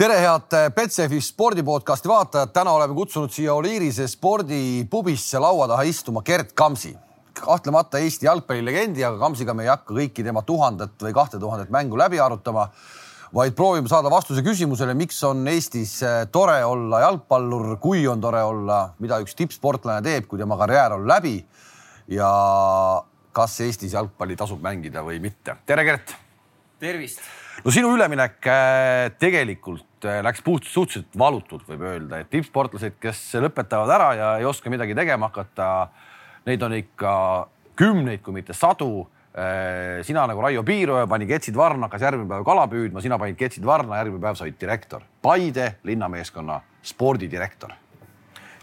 tere, head Betsafe spordipodcasti vaatajad, täna oleme kutsunud siia Oliirise spordipubisse laua taha istuma Gerd Kamsi. kahtlemata Eesti jalgpallilegendi, aga Kamsiga me ei hakka kõiki tema tuhandet või kahte tuhandet mängu läbi arutama, vaid proovime saada vastuse küsimusele, miks on Eestis tore olla jalgpallur, kui on tore olla, mida üks tippsportlane teeb, kui tema karjäär on läbi ja kas Eestis jalgpalli tasub mängida või mitte. tere, Gert. tervist. no sinu üleminek äh, tegelikult läks puht suhteliselt valutult, võib öelda, et tippsportlased, kes lõpetavad ära ja ei oska midagi tegema hakata, neid on ikka kümneid, kui mitte sadu. Äh, sina nagu Raio Piiroja pani ketsid varna, hakkas järgmine päev kala püüdma, sina panid ketsid varna, järgmine päev said direktor, Paide linnameeskonna spordidirektor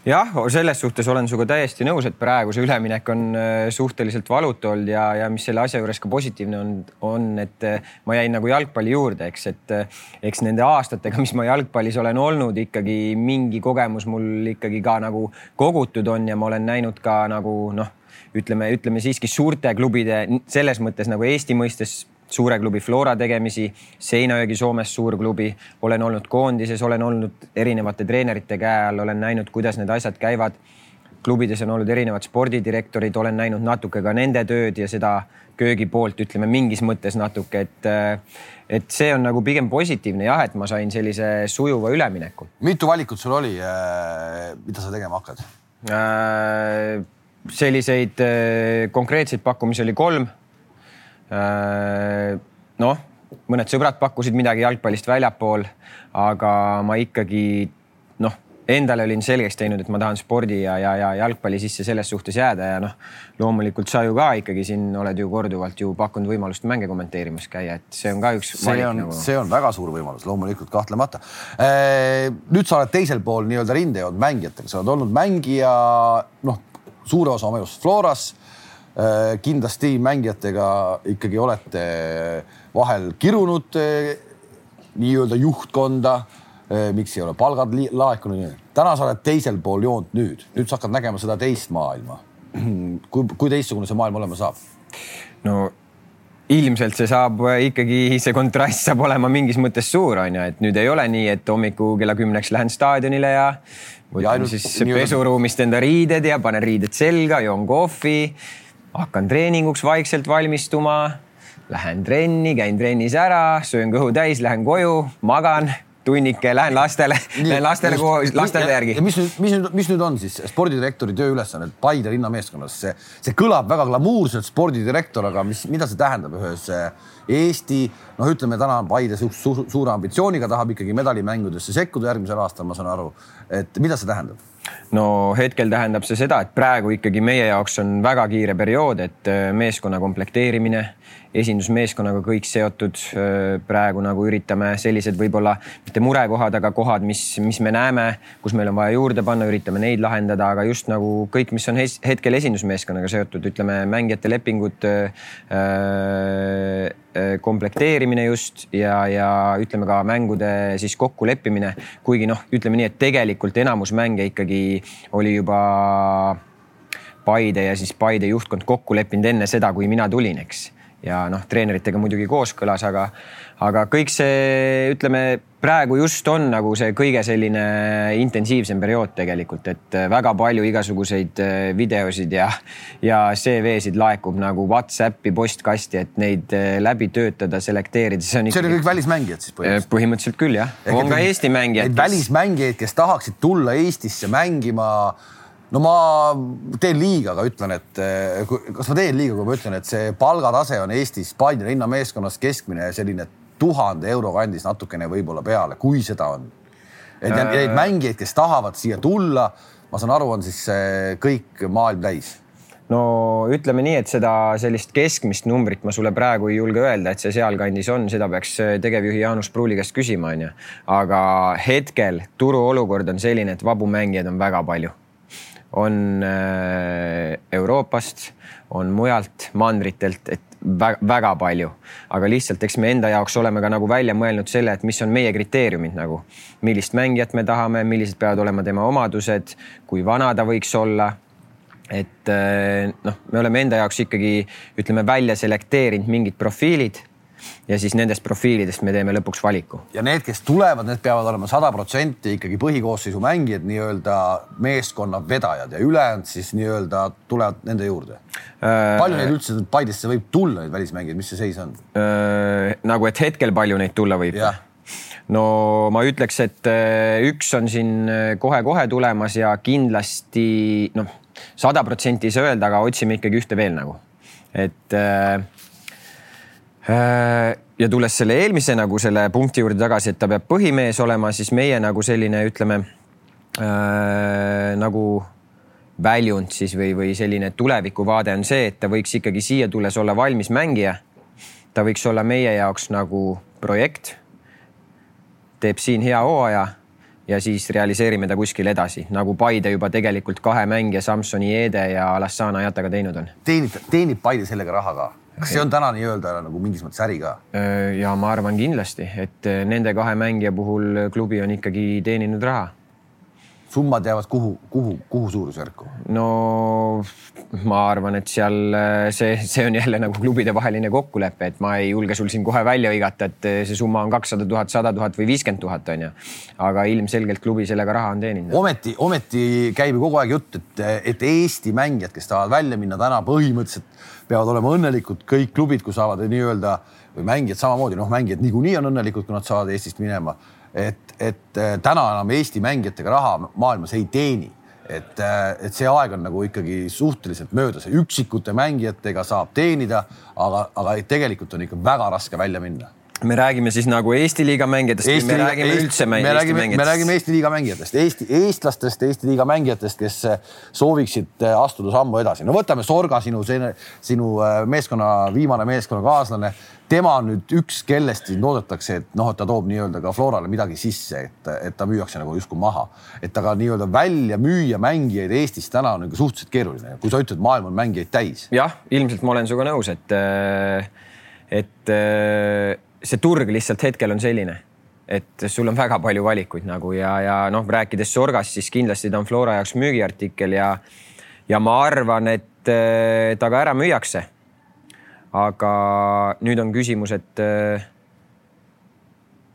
jah, selles suhtes olen sinuga täiesti nõus, et praegu see üleminek on äh, suhteliselt valutu olnud ja, ja mis selle asja juures ka positiivne on, on, et äh, ma jäin nagu jalgpalli juurde, eks, et äh, eks nende aastatega, mis ma jalgpallis olen olnud, ikkagi mingi kogemus mul ikkagi ka nagu kogutud on ja ma olen näinud ka nagu noh, ütleme, ütleme siiski suurte klubide selles mõttes nagu Eesti mõistes suure klubi Flora tegemisi, Seinajõgi Soomes suur klubi, olen olnud koondises, olen olnud erinevate treenerite käe all, olen näinud, kuidas need asjad käivad. klubides on olnud erinevad spordidirektorid, olen näinud natuke ka nende tööd ja seda köögipoolt, ütleme mingis mõttes natuke, et, et see on nagu pigem positiivne jah, et ma sain sellise sujuva ülemineku. mitu valikut sul oli, äh, mida sa tegema hakkad äh,? selliseid äh, konkreetseid pakkumisi oli kolm noh, mõned sõbrad pakkusid midagi jalgpallist väljapool, aga ma ikkagi noh, endale olin selgeks teinud, et ma tahan spordi ja, ja, ja jalgpalli sisse selles suhtes jääda ja noh, loomulikult sa ju ka ikkagi siin oled ju korduvalt ju pakkunud võimalust mänge kommenteerimas käia, et see on ka üks. see on nagu..., see on väga suur võimalus, loomulikult kahtlemata. Äh, nüüd sa oled teisel pool nii-öelda rindejoont mängijatega, sa oled olnud mängija noh, suure osa oma elust Floras Äh, kindlasti mängijatega ikkagi olete vahel kirunud äh, nii-öelda juhtkonda. Äh, miks ei ole palgad laekunud? täna sa oled teisel pool joont nüüd, nüüd sa hakkad nägema seda teist maailma. kui, kui teistsugune see maailm olema saab? no ilmselt see saab ikkagi, see kontrast saab olema mingis mõttes suur, on ju, et nüüd ei ole nii, et hommiku kella kümneks lähen staadionile ja võtan siis pesuruumist enda riided ja panen riided selga, joon kohvi hakkan treeninguks vaikselt valmistuma, lähen trenni, käin trennis ära, söön kõhu täis, lähen koju, magan tunnike, lähen lastele, lähen lastele lasteaeda järgi. mis nüüd, mis nüüd, mis nüüd on siis spordidirektori tööülesanded Paide linnameeskonnas, see, see kõlab väga glamuurselt spordidirektor, aga mis, mida see tähendab ühes Eesti, noh, ütleme täna Paide su, su, suure ambitsiooniga tahab ikkagi medalimängudesse sekkuda järgmisel aastal, ma saan aru. et mida see tähendab? No hetkel tähendab see seda, et praegu ikkagi meie jaoks on väga kiire periood, et äh, meeskonna komplekteerimine, esindusmeeskonnaga kõik seotud. Äh, praegu nagu üritame sellised võib-olla mitte murekohad, aga kohad, mis, mis me näeme, kus meil on vaja juurde panna, üritame neid lahendada, aga just nagu kõik, mis on hetkel esindusmeeskonnaga seotud, ütleme mängijate lepingud äh, Äh, komplekteerimine just ja, ja ütleme ka mängude siis kokkuleppimine. kuigi noh, ütleme nii, et tegelikult enamus mänge ikkagi oli juba Paide ja siis Paide juhtkond kokku leppinud enne seda, kui mina tulin, eks ja noh, treeneritega muidugi kooskõlas, aga, aga kõik see, ütleme praegu just on nagu see kõige selline intensiivsem periood tegelikult, et väga palju igasuguseid äh, videosid ja, ja CV-sid laekub nagu Whatsappi postkasti, et neid äh, läbi töötada, selekteerida, see on ikkagi.... see oli kõik välismängijad siis põhimõtteliselt? põhimõtteliselt küll jah, on ka Eesti mängijad. välismängijaid, kes tahaksid tulla Eestisse mängima no ma teen liiga, aga ütlen, et eh, kas ma teen liiga, kui ma ütlen, et see palgatase on Eestis Paide linnameeskonnas keskmine selline tuhande euro kandis natukene võib-olla peale, kui seda on. et äh... neid mängijaid, kes tahavad siia tulla, ma saan aru, on siis kõik maailm täis no ütleme nii, et seda sellist keskmist numbrit ma sulle praegu ei julge öelda, et see sealkandis on, seda peaks tegevjuhi Jaanus Pruuli käest küsima, onju. aga hetkel turuolukord on selline, et vabu mängijaid on väga palju on äh, Euroopast, on mujalt mandritelt, et väga, väga palju, aga lihtsalt eks me enda jaoks oleme ka nagu välja mõelnud selle, et mis on meie kriteeriumid nagu, millist mängijat me tahame, millised peavad olema tema omadused, kui vana ta võiks olla. Et äh, noh, me oleme enda jaoks ikkagi ütleme välja selekteerinud mingid profiilid ja siis nendest profiilidest me teeme lõpuks valiku. ja need, kes tulevad, need peavad olema sada protsenti ikkagi põhikoosseisu mängijad, nii-öelda meeskonna vedajad ja ülejäänud siis nii-öelda tulevad nende juurde äh,. palju neid üldse Paidesse võib tulla, neid välismängijaid, mis see seis on äh,? nagu, et hetkel palju neid tulla võib? no ma ütleks, et äh, üks on siin äh, kohe-kohe tulemas ja kindlasti noh, sada protsenti ei saa öelda, aga otsime ikkagi ühte veel nagu, et äh, äh, ja tulles selle eelmise nagu selle punkti juurde tagasi, et ta peab põhimees olema, siis meie nagu selline, ütleme äh, nagu väljund siis või, või selline tulevikuvaade on see, et ta võiks ikkagi siia tulles olla valmis mängija. ta võiks olla meie jaoks nagu projekt teeb siin hea hooaja ja siis realiseerime ta kuskil edasi, nagu Paide juba tegelikult kahe mängija Samsoni Ede ja Alassana Jataga teinud on. teenib, teenib Paide sellega raha ka? Kas see on täna nii-öelda nagu mingis mõttes äri ka? ja ma arvan kindlasti, et nende kahe mängija puhul klubi on ikkagi teeninud raha summad jäävad kuhu, kuhu, kuhu suurusjärku? no ma arvan, et seal see, see on jälle nagu klubide vaheline kokkulepe, et ma ei julge sul siin kohe välja hõigata, et see summa on kakssada tuhat, sada tuhat või viiskümmend tuhat on ju. aga ilmselgelt klubi sellega raha on teeninud. ometi, ometi käib ju kogu aeg jutt, et, et Eesti mängijad, kes tahavad välja minna täna põhimõtteliselt peavad olema õnnelikud kõik klubid, kus saavad nii-öelda või mängijad samamoodi, noh, mängijad niikuinii on õnnelikud, kui nad saavad Eestist minema. Et, et äh, täna enam Eesti mängijatega raha maailmas ei teeni. Et, äh, et see aeg on nagu ikkagi suhteliselt möödas, üksikute mängijatega saab teenida, aga, aga tegelikult on ikka väga raske välja minna me räägime siis nagu Eesti liiga mängijatest Eesti, me räägime Eesti, üldse me räägime, me räägime Eesti liiga mängijatest, Eesti, eestlastest, Eesti liiga mängijatest, kes äh, sooviksid astuda sammu edasi. no võtame Sorga, sinu, sinu meeskonna viimane meeskonnakaaslane tema on nüüd üks, kellest siin loodetakse, et noh, et ta toob nii-öelda ka Florale midagi sisse, et, et ta müüakse nagu justkui maha. et aga nii-öelda välja müüa mängijaid Eestis täna on nagu suhteliselt keeruline, kui sa ütled, maailm on mängijaid täis. jah, ilmselt ma olen sinuga nõus, et, et see turg lihtsalt hetkel on selline et sul on väga palju valikuid nagu ja, ja noh, rääkides Sorgast, siis kindlasti ta on Flora jaoks müügiartikkel ja, ja ma arvan, et ta ka ära müüakse. Aga nüüd on küsimus, et äh,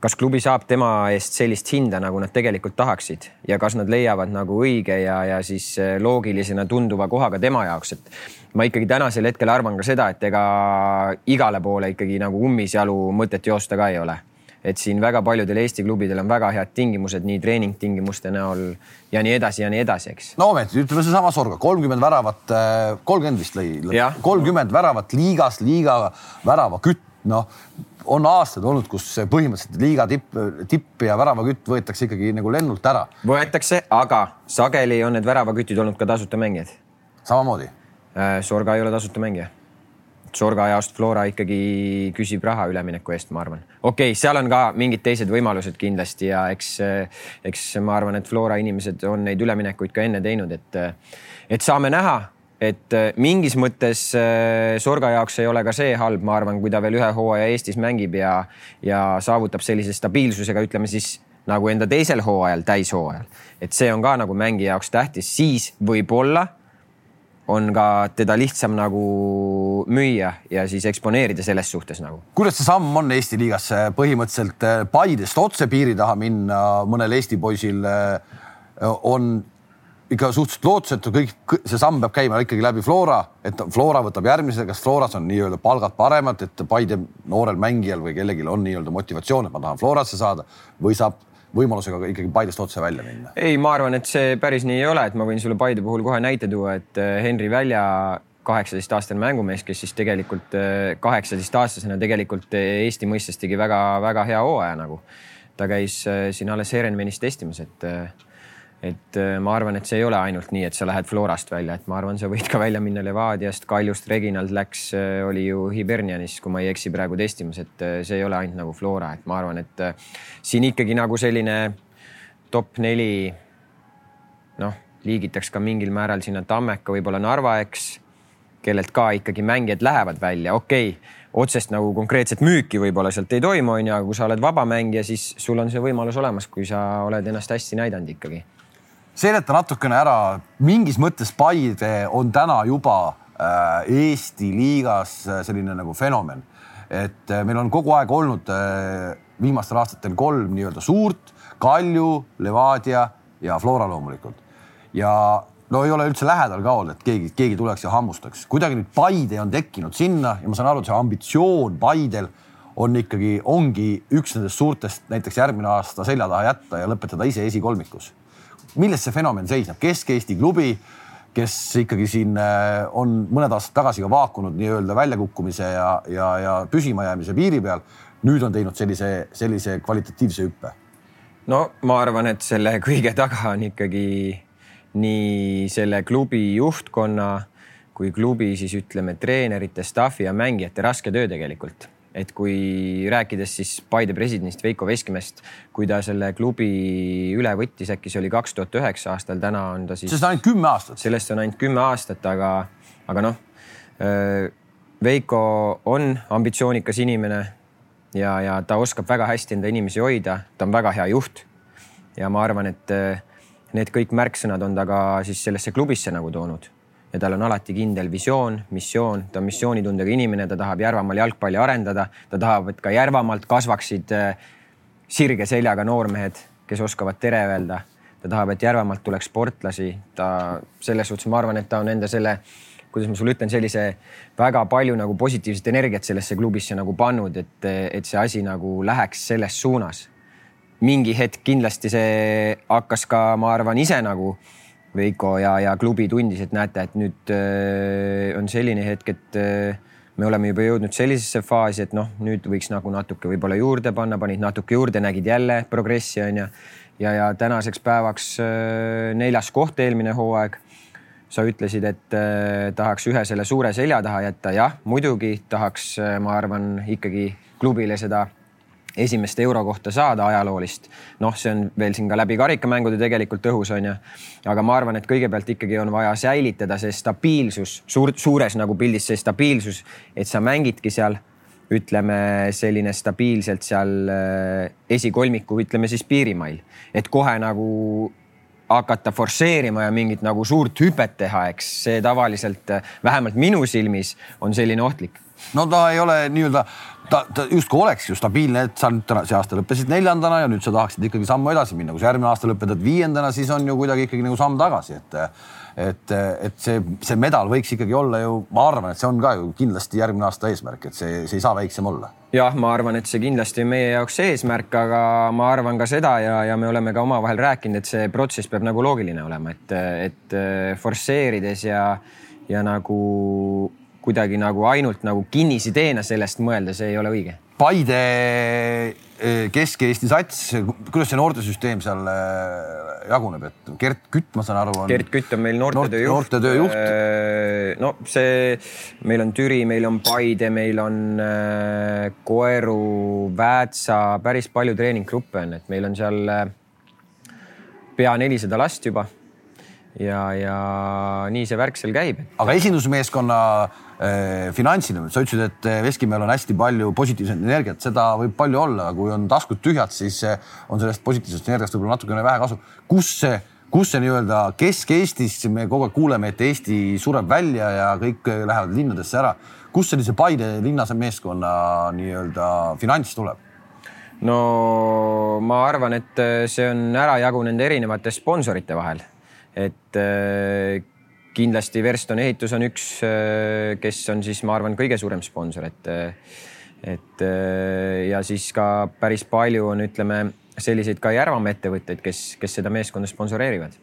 kas klubi saab tema eest sellist hinda, nagu nad tegelikult tahaksid ja kas nad leiavad nagu õige ja, ja siis äh, loogilisena tunduva koha ka tema jaoks, et ma ikkagi tänasel hetkel arvan ka seda, et ega igale poole ikkagi nagu ummisjalu mõtet joosta ka ei ole et siin väga paljudel Eesti klubidel on väga head tingimused nii treeningtingimuste näol ja nii edasi ja nii edasi, eks. no ometi ütleme seesama Sorga, kolmkümmend väravat, äh, kolmkümmend vist lõi, kolmkümmend väravat liigas, liiga väravakütt, noh on aastaid olnud, kus põhimõtteliselt liiga tipp, tipp ja väravakütt võetakse ikkagi nagu lennult ära. võetakse, aga sageli on need väravakütid olnud ka tasuta mängijad. samamoodi? Äh, Sorga ei ole tasuta mängija Sorga ajast Flora ikkagi küsib raha ülemineku eest, ma arvan. okei okay,, seal on ka mingid teised võimalused kindlasti ja eks, eks ma arvan, et Flora inimesed on neid üleminekuid ka enne teinud, et, et saame näha et mingis mõttes Sorga jaoks ei ole ka see halb, ma arvan, kui ta veel ühe hooaja Eestis mängib ja, ja saavutab sellise stabiilsusega, ütleme siis nagu enda teisel hooajal, täishooajal. et see on ka nagu mängija jaoks tähtis, siis võib-olla on ka teda lihtsam nagu müüa ja siis eksponeerida selles suhtes nagu. kuidas see samm on Eesti liigasse põhimõtteliselt eh, Paidest otse piiri taha minna mõnel Eesti poisil eh, on ikka suhteliselt lootusetu, kõik see samm peab käima ikkagi läbi Flora, et Flora võtab järgmise, kas Floras on nii-öelda palgad paremad, et Paide noorel mängijal või kellelgi on nii-öelda motivatsioon, et ma tahan Florasse saada või saab võimalusega ikkagi Paidest otse välja minna? ei, ma arvan, et see päris nii ei ole, et ma võin sulle Paide puhul kohe näite tuua, et äh, Henri Välja kaheksateistaastane mängumees, kes siis tegelikult äh, kaheksateistaastasena tegelikult äh, Eesti mõistes tegi väga-väga hea hooaja nagu. ta käis siin alles Herenvenis testimas, et et äh, ma arvan, et see ei ole ainult nii, et sa lähed Florast välja, et ma arvan, sa võid ka välja minna Levadiast, Kaljust, Reginald läks, äh, oli ju Hibernianis, kui ma ei eksi praegu testimas, et äh, see ei ole ainult nagu Flora, et ma arvan, et siin ikkagi nagu selline top neli. noh, liigitaks ka mingil määral sinna Tammeka, võib-olla Narva, eks, kellelt ka ikkagi mängijad lähevad välja, okei okay otsest nagu konkreetset müüki võib-olla sealt ei toimu, onju, aga kui sa oled vabamängija, siis sul on see võimalus olemas, kui sa oled ennast hästi näidanud ikkagi seleta natukene ära, mingis mõttes Paide on täna juba äh, Eesti liigas äh, selline nagu fenomen. et äh, meil on kogu aeg olnud viimastel aastatel kolm nii-öelda suurt, Kalju, Levadia ja Flora loomulikult. ja no ei ole üldse lähedal ka olnud, et keegi, keegi tuleks ja hammustaks. kuidagi nüüd Paide on tekkinud sinna ja ma saan aru, et see ambitsioon Paidel on ikkagi, ongi üks nendest suurtest näiteks järgmine aasta selja taha jätta ja lõpetada ise esikolmikus. Milles see fenomen seisneb? Kesk-Eesti klubi, kes ikkagi siin äh, on mõned aastad tagasi ka vaakunud nii-öelda väljakukkumise ja, ja, ja püsimajäämise piiri peal. nüüd on teinud sellise, sellise kvalitatiivse hüppe. no ma arvan, et selle kõige taga on ikkagi nii selle klubi juhtkonna kui klubi siis ütleme treenerite, staffi ja mängijate raske töö tegelikult et kui rääkides siis Paide presidendist Veiko Veskimäest, kui ta selle klubi üle võttis, äkki see oli kaks tuhat üheksa aastal, täna on ta siis. sellest on ainult kümme aastat. sellest on ainult kümme aastat, aga, aga noh. Veiko on ambitsioonikas inimene ja, ja ta oskab väga hästi enda inimesi hoida, ta on väga hea juht. ja ma arvan, et need kõik märksõnad on ta ka siis sellesse klubisse nagu toonud ja tal on alati kindel visioon, missioon, ta on missioonitundega inimene, ta tahab Järvamaal jalgpalli arendada, ta tahab, et ka Järvamaalt kasvaksid äh, sirge seljaga noormehed, kes oskavad tere öelda. ta tahab, et Järvamaalt tuleks sportlasi, ta selles suhtes ma arvan, et ta on enda selle, kuidas ma sulle ütlen, sellise väga palju nagu positiivset energiat sellesse klubisse nagu pannud, et, et see asi nagu läheks selles suunas. mingi hetk kindlasti see hakkas ka, ma arvan, ise nagu Veiko ja, ja klubi tundis, et näete, et nüüd äh, on selline hetk, et äh, me oleme juba jõudnud sellisesse faasi, et noh, nüüd võiks nagu natuke võib-olla juurde panna, panid natuke juurde, nägid jälle progressi onju. ja, ja tänaseks päevaks äh, neljas koht eelmine hooaeg. sa ütlesid, et äh, tahaks ühe selle suure selja taha jätta, jah, muidugi tahaks äh,, ma arvan ikkagi klubile seda esimest euro kohta saada ajaloolist. noh, see on veel siin ka läbi karikamängude tegelikult õhus on ju. aga ma arvan, et kõigepealt ikkagi on vaja säilitada see stabiilsus suur, suures nagu pildis see stabiilsus, et sa mängidki seal ütleme selline stabiilselt seal äh, esikolmiku, ütleme siis piirimail, et kohe nagu hakata forsseerima ja mingit nagu suurt hüpet teha, eks see tavaliselt vähemalt minu silmis on selline ohtlik no ta ei ole nii-öelda, ta, ta justkui oleks ju stabiilne, et sa nüüd täna, see aasta lõppesid neljandana ja nüüd sa tahaksid ikkagi sammu edasi minna. kui sa järgmine aasta lõpetad viiendana, siis on ju kuidagi ikkagi nagu samm tagasi, et et, et see, see medal võiks ikkagi olla ju, ma arvan, et see on ka ju kindlasti järgmine aasta eesmärk, et see, see ei saa väiksem olla. jah, ma arvan, et see kindlasti on meie jaoks eesmärk, aga ma arvan ka seda ja, ja me oleme ka omavahel rääkinud, et see protsess peab nagu loogiline olema, et, et forsseerides ja, ja nagu kuidagi nagu ainult nagu kinnisideena sellest mõelda, see ei ole õige. Paide eh, Kesk-Eesti sats, kuidas see noortesüsteem seal eh, jaguneb, et Gert Kütt, ma saan aru, on. Gert Kütt on meil noortetöö juht. noortetöö juht. Eh, no see, meil on Türi, meil on Paide, meil on Koeru, Väätsa, päris palju treeninggruppe on, et meil on seal pea nelisada last juba ja, ja nii see värk seal käib. aga esindusmeeskonna äh, finantsiline, sa ütlesid, et eh, Veskimäel on hästi palju positiivset energiat, seda võib palju olla, kui on taskud tühjad, siis eh, on sellest positiivsest energiast võib-olla natukene vähe kasu. kus see, kus see nii-öelda Kesk-Eestis, me kogu aeg kuuleme, et Eesti sureb välja ja kõik lähevad linnadesse ära. kust sellise Paide linnase meeskonna nii-öelda finants tuleb? no ma arvan, et see on ära jagunenud erinevate sponsorite vahel et äh, kindlasti Verston ehitus on üks, äh, kes on siis, ma arvan, kõige suurem sponsor, et, äh, et ja siis ka päris palju on, ütleme selliseid ka Järvamaa ettevõtteid, kes, kes seda meeskonda sponsoreerivad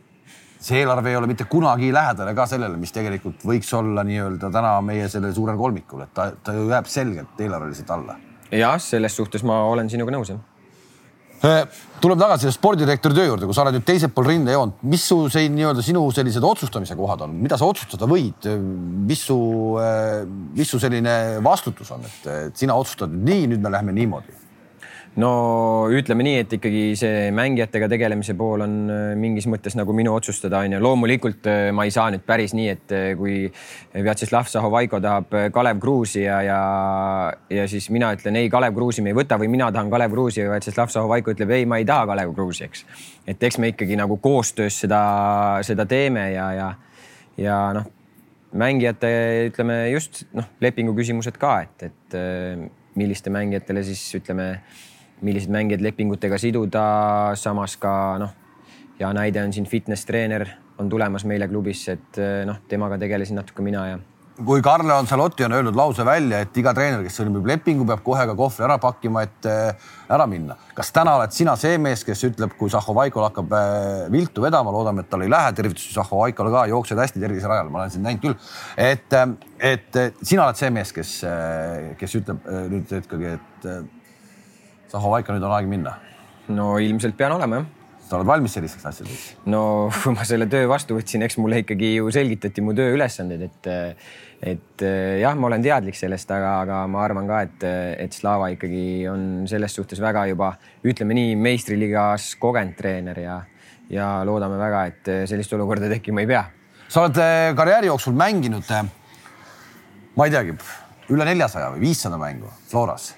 see eelarve ei ole mitte kunagi lähedale ka sellele, mis tegelikult võiks olla nii-öelda täna meie sellel suurel kolmikul, et ta, ta ju jääb selgelt eelarveliselt alla. jah, selles suhtes ma olen sinuga nõus jah tuleme tagasi spordidirektori töö juurde, kui sa oled nüüd teisel pool rindejoont, mis su see nii-öelda sinu sellised otsustamise kohad on, mida sa otsustada võid, mis su, äh, mis su selline vastutus on, et sina otsustad nii, nüüd me läheme niimoodi no ütleme nii, et ikkagi see mängijatega tegelemise pool on äh, mingis mõttes nagu minu otsustada, onju. loomulikult äh, ma ei saa nüüd päris nii, et äh, kui Vjatšeslav Zahovaiko tahab Kalev Kruusi ja, ja, ja siis mina ütlen ei, Kalev Kruusi me ei võta või mina tahan Kalev Kruusi ja Vjatšeslav Zahovaiko ütleb ei, ma ei taha Kalev Kruusi, eks. et eks me ikkagi nagu koostöös seda, seda teeme ja, ja, ja noh mängijate, ütleme just noh, lepingu küsimused ka, et, et milliste mängijatele siis ütleme, millised mängijad lepingutega siduda, samas ka noh, hea näide on siin fitness treener on tulemas meile klubisse, et noh, temaga tegelesin natuke mina ja kui Karle Ancelotti on öelnud lause välja, et iga treener, kes sõlmib lepingu, peab kohe ka kohvri ära pakkima, et äh, ära minna. kas täna oled sina see mees, kes ütleb, kui Zahhovaikol hakkab äh, viltu vedama, loodame, et tal ei lähe, tervitusi Zahhovaikole ka, jooksed hästi terviserajal, ma olen sind näinud küll. et, et sina oled see mees, kes, kes ütleb nüüd ikkagi, et Zahhovaiko, nüüd on aeg minna. no ilmselt pean olema jah sa oled valmis sellisteks asjadeks? no kui ma selle töö vastu võtsin, eks mulle ikkagi ju selgitati mu tööülesanded, et et eh, jah, ma olen teadlik sellest, aga, aga ma arvan ka, et, et Slava ikkagi on selles suhtes väga juba ütleme nii meistriliigas kogenud treener ja, ja loodame väga, et sellist olukorda tekkima ei pea. sa oled eh, karjääri jooksul mänginud, eh, ma ei teagi, üle neljasaja või viissada mängu Floras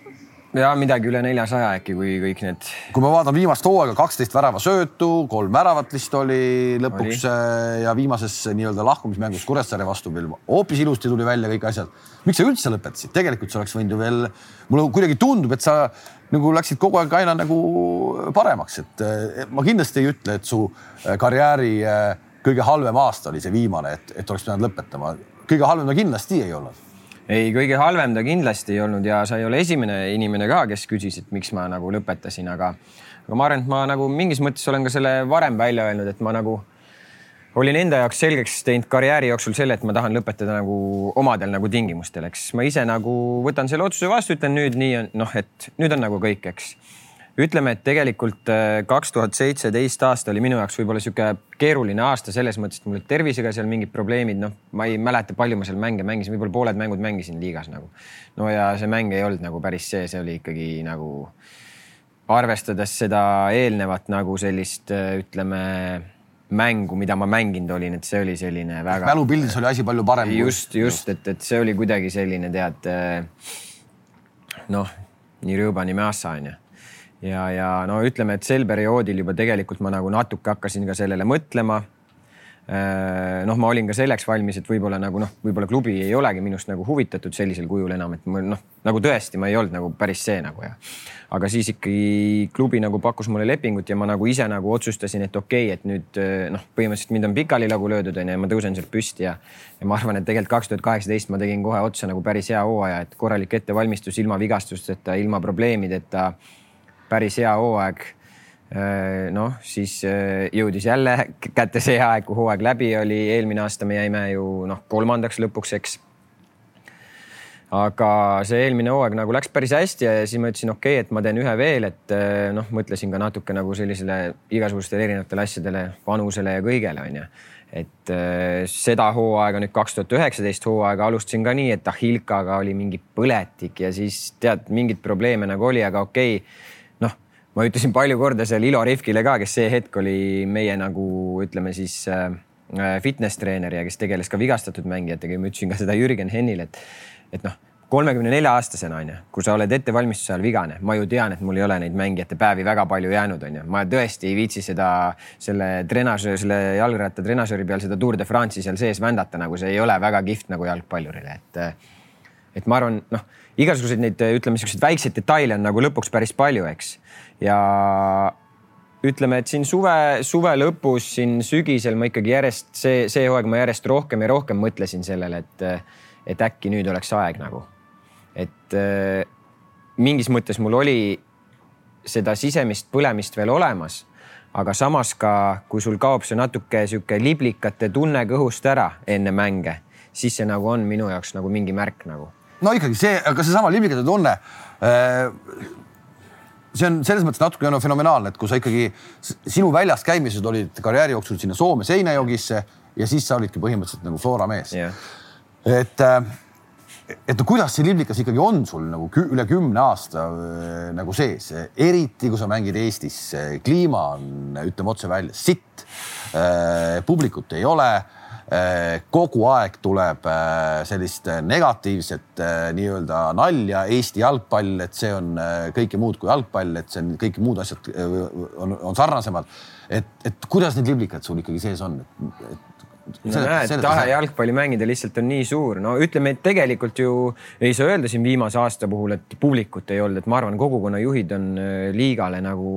ja midagi üle neljasaja äkki, kui kõik need. kui ma vaatan viimast hooaega, kaksteist väravasöötu, kolm väravat vist oli lõpuks oli. Äh, ja viimases nii-öelda lahkumismängus Kuressaare vastu veel hoopis ilusti tuli välja kõik asjad. miks sa üldse lõpetasid, tegelikult sa oleks võinud ju veel, mulle kuidagi tundub, et sa nagu läksid kogu aeg aina nagu paremaks, et äh, ma kindlasti ei ütle, et su äh, karjääri kõige halvem aasta oli see viimane, et, et oleks pidanud lõpetama. kõige halvem ta kindlasti ei olnud ei, kõige halvem ta kindlasti ei olnud ja sa ei ole esimene inimene ka, kes küsis, et miks ma nagu lõpetasin, aga, aga ma arvan, et ma nagu mingis mõttes olen ka selle varem välja öelnud, et ma nagu olin enda jaoks selgeks teinud karjääri jooksul selle, et ma tahan lõpetada nagu omadel nagu tingimustel, eks. Ma ise nagu võtan selle otsuse vastu, ütlen nüüd nii on noh, et nüüd on nagu kõik, eks ütleme, et tegelikult äh, kaks tuhat seitseteist aasta oli minu jaoks võib-olla sihuke keeruline aasta selles mõttes, et mul olid tervisega seal mingid probleemid, noh, ma ei mäleta, palju ma seal mänge mängisin, võib-olla pooled mängud mängisin liigas nagu. no ja see mäng ei olnud nagu päris see, see oli ikkagi nagu arvestades seda eelnevat nagu sellist ütleme mängu, mida ma mänginud olin, et see oli selline väga. mälupildis oli asi palju parem. just, just, et, et see oli kuidagi selline tead noh, nii rõõba, nii meassa onju ja, ja no ütleme, et sel perioodil juba tegelikult ma nagu natuke hakkasin ka sellele mõtlema. Äh, noh, ma olin ka selleks valmis, et võib-olla nagu noh, võib-olla klubi ei olegi minust nagu huvitatud sellisel kujul enam, et ma noh, nagu tõesti, ma ei olnud nagu päris see nagu ja. aga siis ikkagi klubi nagu pakkus mulle lepingut ja ma nagu ise nagu otsustasin, et okei okay,, et nüüd noh, põhimõtteliselt mind on pikali nagu löödud onju ja ma tõusen sealt püsti ja. ja ma arvan, et tegelikult kaks tuhat kaheksateist ma tegin kohe otsa nagu päris hea hooaja, et korralik ettevalmistus ilma vigastusteta, ilma probleemideta päris hea hooaeg. Äh, noh, siis äh, jõudis jälle kätte see aeg, kui hooaeg läbi oli, eelmine aasta me jäime ju noh, kolmandaks lõpuks, eks aga see eelmine hooaeg nagu läks päris hästi ja siis ma ütlesin, okei okay,, et ma teen ühe veel, et äh, noh, mõtlesin ka natuke nagu sellisele igasugustele erinevatele asjadele, vanusele ja kõigele onju. et seda hooaega nüüd kaks tuhat üheksateist hooaega alustasin ka nii, et Ahilkaga oli mingi põletik ja siis tead, mingeid probleeme nagu oli, aga okei okay, ma ütlesin palju korda seal Ilo Rifkile ka, kes see hetk oli meie nagu ütleme siis äh, äh, fitness treener ja kes tegeles ka vigastatud mängijatega ja ma ütlesin ka seda Jürgen Hennile, et, et noh, kolmekümne nelja aastasena onju, kui sa oled ettevalmistuse ajal vigane, ma ju tean, et mul ei ole neid mängijate päevi väga palju jäänud, onju. ma tõesti ei viitsi seda, selle trenažöö, selle jalgratta trenažööri peal seda Tour de France'i seal sees vändata, nagu see ei ole väga kihvt nagu jalgpallurile, et, et ma arvan, noh, igasuguseid neid, ütleme siukseid väikseid detaile on nagu lõpuks päris palju, eks ja ütleme, et siin suve, suve lõpus, siin sügisel ma ikkagi järjest see, see hooaeg ma järjest rohkem ja rohkem mõtlesin sellele, et, et äkki nüüd oleks aeg nagu. et äh, mingis mõttes mul oli seda sisemist põlemist veel olemas, aga samas ka, kui sul kaob see natuke sihuke liblikate tunne kõhust ära enne mänge, siis see nagu on minu jaoks nagu mingi märk nagu. no ikkagi see, aga seesama liblikate tunne äh see on selles mõttes natuke no, fenomenaalne, et kui sa ikkagi, sinu väljas käimised olid karjääri jooksul sinna Soome Seinäjokisse ja siis sa olidki põhimõtteliselt nagu Flora mees yeah.. et, äh, et no kuidas see liblikas ikkagi on sul nagu kü üle kümne aasta äh, nagu sees, eriti kui sa mängid Eestis, kliima on, ütleme otse välja, sitt. Äh, publikut ei ole Äh, kogu aeg tuleb äh, sellist negatiivset äh, nii-öelda nalja Eesti jalgpall, et see on kõike muud kui jalgpall, et see on kõik muud asjad on, on sarnasemad. et, et kuidas need liblikad sul ikkagi sees on, no näed, tahe jalgpalli mängida lihtsalt on nii suur, no ütleme, et tegelikult ju ei saa öelda siin viimase aasta puhul, et publikut ei olnud, et ma arvan, kogukonnajuhid on äh, liigale nagu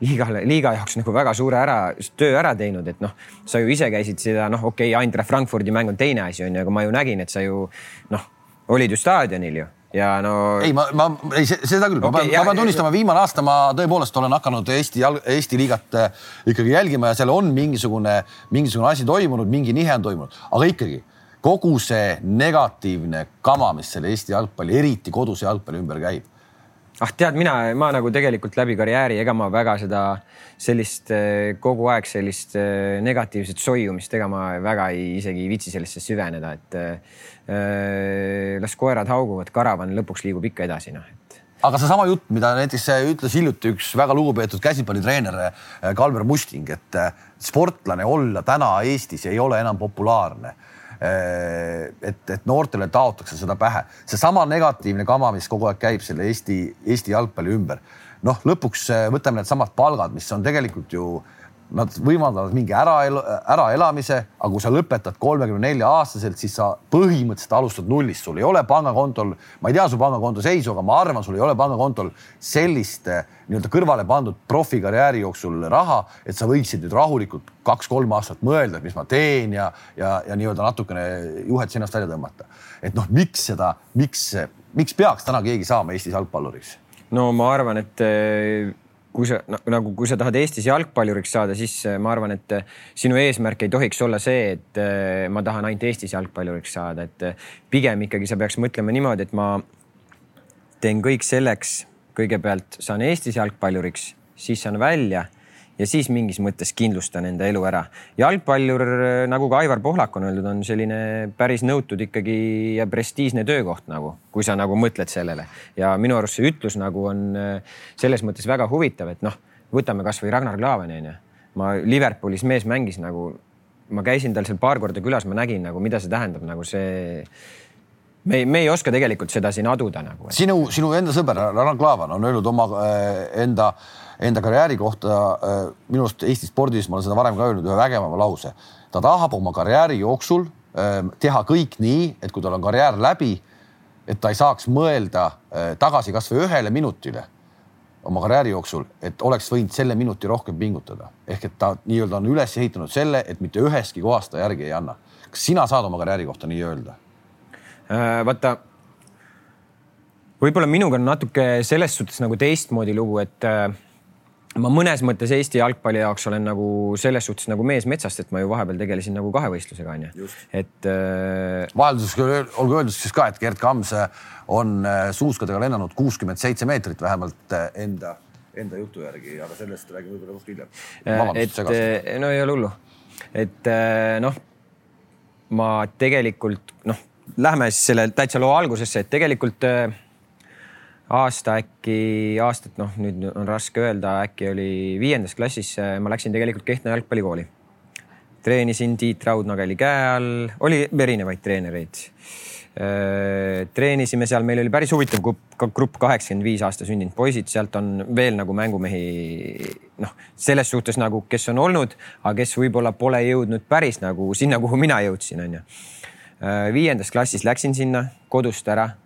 liigale, liiga jaoks nagu väga suure ära, töö ära teinud, et noh, sa ju ise käisid seda, noh, okei okay,, Eintracht Frankfurdi mäng on teine asi, on ju, aga ma ju nägin, et sa ju noh, olid ju staadionil ju ja no. ei, ma, ma ei seda küll okay,, ma pean, ma pean tunnistama, viimane aasta ma tõepoolest olen hakanud Eesti Eesti liigat äh, ikkagi jälgima ja seal on mingisugune, mingisugune asi toimunud, mingi nihe on toimunud, aga ikkagi kogu see negatiivne kama, mis selle Eesti jalgpalli, eriti koduse jalgpalli ümber käib ah tead, mina, ma nagu tegelikult läbi karjääri, ega ma väga seda sellist äh, kogu aeg sellist äh, negatiivset soiumist, ega ma väga ei, isegi ei viitsi sellesse süveneda, et Äh, las koerad hauguvad, karavan lõpuks liigub ikka edasi, noh et aga seesama jutt, mida näiteks ütles hiljuti üks väga lugupeetud käsipallitreener Kalmer Musting, et sportlane olla täna Eestis ei ole enam populaarne. Et, et noortele taotakse seda pähe, seesama negatiivne kama, mis kogu aeg käib selle Eesti, Eesti jalgpalli ümber. noh, lõpuks võtame needsamad palgad, mis on tegelikult ju Nad võimaldavad mingi ära, äraelamise, aga kui sa lõpetad kolmekümne nelja aastaselt, siis sa põhimõtteliselt alustad nullist, sul ei ole pangakontol, ma ei tea su pangakonto seisu, aga ma arvan, sul ei ole pangakontol sellist eh, nii-öelda kõrvale pandud profikarjääri jooksul raha, et sa võiksid nüüd rahulikult kaks-kolm aastat mõelda, et mis ma teen ja, ja, ja nii-öelda natukene juhet sinast välja tõmmata. et noh, miks seda, miks, miks peaks täna keegi saama Eestis jalgpalluriks? no ma arvan, et eh, kui sa nagu, kui sa tahad Eestis jalgpalluriks saada, siis äh, ma arvan, et äh, sinu eesmärk ei tohiks olla see, et äh, ma tahan ainult Eestis jalgpalluriks saada, et pigem ikkagi sa peaks mõtlema niimoodi, et ma teen kõik selleks, kõigepealt saan Eestis jalgpalluriks, siis saan välja ja siis mingis mõttes kindlustan enda elu ära. jalgpallur, nagu ka Aivar Pohlak on öeldud, on selline päris nõutud ikkagi ja prestiižne töökoht nagu, kui sa nagu mõtled sellele. ja minu arust see ütlus nagu on äh, selles mõttes väga huvitav, et noh, võtame kasvõi Ragnar Klavani onju. ma Liverpoolis mees mängis nagu, ma käisin tal seal paar korda külas, ma nägin nagu, mida see tähendab, nagu see me ei, me ei oska tegelikult seda siin aduda nagu. sinu, sinu enda sõber Ragnar Klavan on öelnud oma äh, enda äh, enda karjääri kohta äh, minu arust Eesti spordis, ma olen seda varem ka öelnud, ühe vägevama lause. ta tahab oma karjääri jooksul äh, teha kõik nii, et kui tal on karjäär läbi, et ta ei saaks mõelda äh, tagasi kasvõi ühele minutile oma karjääri jooksul, et oleks võinud selle minuti rohkem pingutada. ehk et ta nii-öelda on üles ehitanud selle, et mitte üheski kohas ta järgi ei anna. kas sina saad oma karjääri kohta nii öelda äh,? vaata, võib-olla minuga on natuke selles suhtes nagu teistmoodi lugu, et äh, ma mõnes mõttes Eesti jalgpalli jaoks olen nagu selles suhtes nagu mees metsast, et ma ju vahepeal tegelesin nagu kahevõistlusega onju, et äh.... vahelduseks olgu öeldud siis ka, et Gerd Kams on äh, suuskadega lennanud kuuskümmend seitse meetrit vähemalt äh, enda, enda jutu järgi, aga sellest räägime võib-olla koht hiljem. Äh, et no ei ole hullu, et noh, ma tegelikult noh, lähme siis selle täitsa loo algusesse, et tegelikult aasta äkki, aastat noh, nüüd on raske öelda, äkki oli viiendas klassis, ma läksin tegelikult Kehtna jalgpallikooli. treenisin Tiit Raudnageli käe all, oli erinevaid treenereid. treenisime seal, meil oli päris huvitav grupp, grupp kaheksakümmend viis aasta sündinud poisid, sealt on veel nagu mängumehi noh, selles suhtes nagu, kes on olnud, aga kes võib-olla pole jõudnud päris nagu sinna, kuhu mina jõudsin, onju. viiendas klassis läksin sinna kodust ära Äh,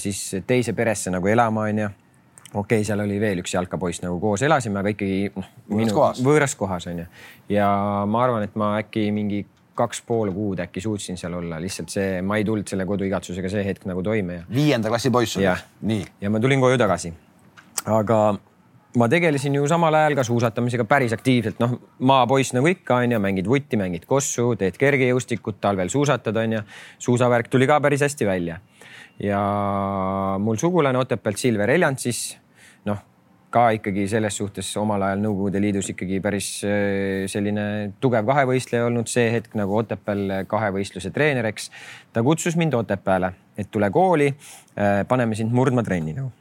siis teise peresse nagu elama, onju. okei okay,, seal oli veel üks jalkapoiss nagu koos elasime, aga ikkagi noh, minu kohas. võõras kohas onju. ja ma arvan, et ma äkki mingi kaks pool kuud äkki suutsin seal olla, lihtsalt see, ma ei tulnud selle koduigatsusega see hetk nagu toime ja. viienda klassi poiss oli? nii. ja ma tulin koju tagasi. aga ma tegelesin ju samal ajal ka suusatamisega päris aktiivselt, noh, maapoiss nagu ikka onju, mängid vutti, mängid kossu, teed kergejõustikut, talvel suusatad onju. suusavärk tuli ka päris hästi välja ja mul sugulane Otepäält, Silver Eljant siis noh, ka ikkagi selles suhtes omal ajal Nõukogude Liidus ikkagi päris äh, selline tugev kahevõistleja olnud see hetk nagu Otepääl kahevõistluse treeneriks. ta kutsus mind Otepääle, et tule kooli, äh, paneme sind murdma trenni nagu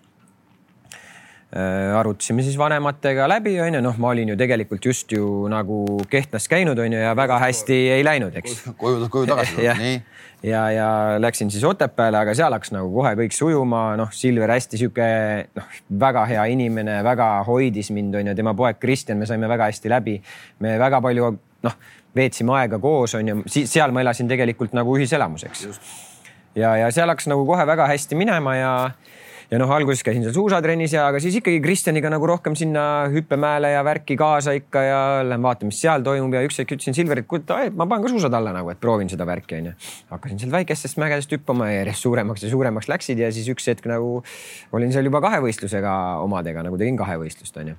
Äh, arutasime siis vanematega läbi, onju, noh, ma olin ju tegelikult just ju nagu Kehtnas käinud, onju, ja väga hästi ei läinud, eks. koju, koju tagasi nii. Ja, ja läksin siis Otepääle, aga seal hakkas nagu kohe kõik sujuma, noh, Silver hästi sihuke, noh, väga hea inimene, väga hoidis mind, onju, tema poeg Kristjan, me saime väga hästi läbi. me väga palju noh, veetsime aega koos, on ju, siis seal ma elasin tegelikult nagu ühiselamus, eks. ja, ja seal hakkas nagu kohe väga hästi minema ja ja noh, alguses käisin seal suusatrennis ja, aga siis ikkagi Kristjaniga nagu rohkem sinna hüppemäele ja värki kaasa ikka ja lähen vaatan, mis seal toimub ja üks hetk ütlesin Silverit, kuule, ma panen ka suusad alla nagu, et proovin seda värki onju. hakkasin sealt väikestest mägedest hüppama ja järjest suuremaks ja suuremaks läksid ja siis üks hetk nagu olin seal juba kahevõistlusega omadega nagu tegin kahevõistlust onju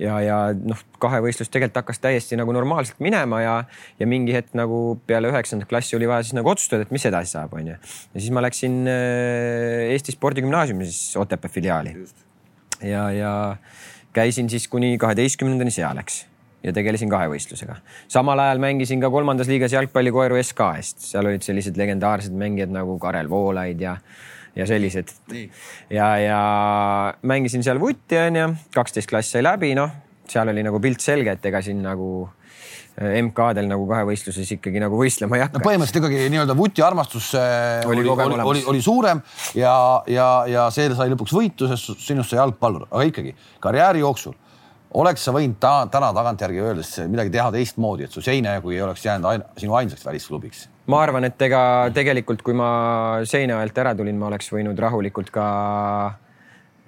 ja, ja noh, kahevõistlus tegelikult hakkas täiesti nagu normaalselt minema ja, ja mingi hetk nagu peale üheksandat klassi oli vaja siis nagu otsustada, et mis edasi saab, onju. ja siis ma läksin äh, Eesti Spordigümnaasiumi siis Otepää filiaali. ja, ja käisin siis kuni kaheteistkümnendani seal, eks ja tegelesin kahevõistlusega. samal ajal mängisin ka kolmandas liigas jalgpallikoeru SK eest, seal olid sellised legendaarsed mängijad nagu Karel Voolaid ja ja sellised. ja, ja mängisin seal vutti onju, kaksteist klass sai läbi, noh, seal oli nagu pilt selge, et ega siin nagu äh, MK-del nagu kahevõistluses ikkagi nagu võistlema ei hakka no,. põhimõtteliselt ikkagi nii-öelda vuti armastus äh, oli, oli, oli, oli, suurem ja, ja, ja see sai lõpuks võitu, sest sinust sai jalgpallur, aga ikkagi karjääri jooksul oleks sa võinud ta, täna tagantjärgi öeldes midagi teha teistmoodi, et su Seinajärvi ei oleks jäänud ain, sinu ainsaks välisklubiks? Ma arvan, et ega tegelikult, kui ma Seinajalt ära tulin, ma oleks võinud rahulikult ka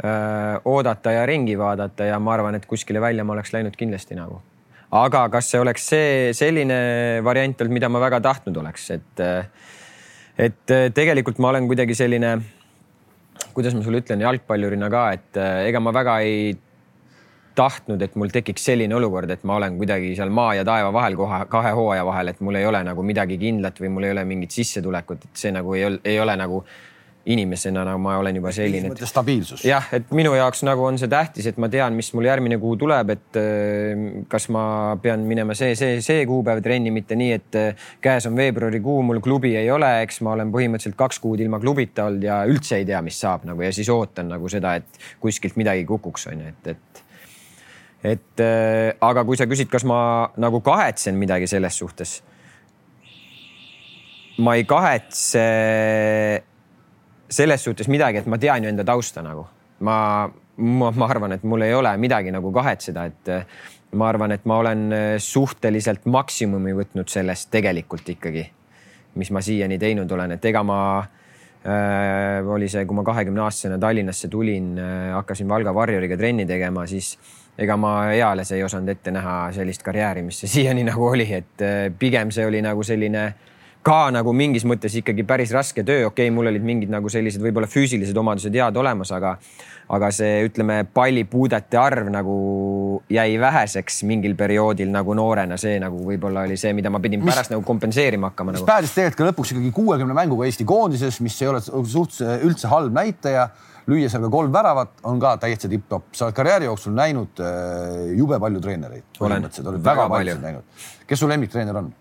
öö, oodata ja ringi vaadata ja ma arvan, et kuskile välja ma oleks läinud kindlasti nagu. aga kas see oleks see selline variant olnud, mida ma väga tahtnud oleks, et et tegelikult ma olen kuidagi selline, kuidas ma sulle ütlen, jalgpallurina ka, et ega ma väga ei tahtnud, et mul tekiks selline olukord, et ma olen kuidagi seal maa ja taeva vahel kohe kahe hooaja vahel, et mul ei ole nagu midagi kindlat või mul ei ole mingit sissetulekut, et see nagu ei ole, ei ole nagu inimesena nagu ma olen juba selline. stabiilsus. jah, et minu jaoks nagu on see tähtis, et ma tean, mis mul järgmine kuu tuleb, et äh, kas ma pean minema see, see, see kuupäev trenni, mitte nii, et äh, käes on veebruarikuu, mul klubi ei ole, eks ma olen põhimõtteliselt kaks kuud ilma klubita olnud ja üldse ei tea, mis saab nagu ja siis ootan nagu seda, et kuskilt midagi kukuks, on ju, et, et et äh, aga kui sa küsid, kas ma nagu kahetsen midagi selles suhtes. ma ei kahetse selles suhtes midagi, et ma tean ju enda tausta nagu. ma, ma, ma arvan, et mul ei ole midagi nagu kahetseda, et äh, ma arvan, et ma olen äh, suhteliselt maksimumi võtnud sellest tegelikult ikkagi, mis ma siiani teinud olen, et ega ma äh, oli see, kui ma kahekümne aastasena Tallinnasse tulin äh,, hakkasin Valga Warrioriga trenni tegema, siis ega ma eales ei osanud ette näha sellist karjääri, mis see siiani nagu oli, et äh, pigem see oli nagu selline ka nagu mingis mõttes ikkagi päris raske töö, okei okay,, mul olid mingid nagu sellised võib-olla füüsilised omadused head olemas, aga aga see, ütleme, pallipuudete arv nagu jäi väheseks mingil perioodil nagu noorena, see nagu võib-olla oli see, mida ma pidin mis, pärast nagu kompenseerima hakkama. mis nagu. päädis tegelikult ka lõpuks ikkagi kuuekümne mänguga Eesti koondises, mis ei ole suhteliselt üldse halb näitaja lüüa seal ka kolm väravat, on ka täitsa tipp-topp. sa oled karjääri jooksul näinud äh, jube palju treenereid. oled väga, palju kes su lemmiktreener on?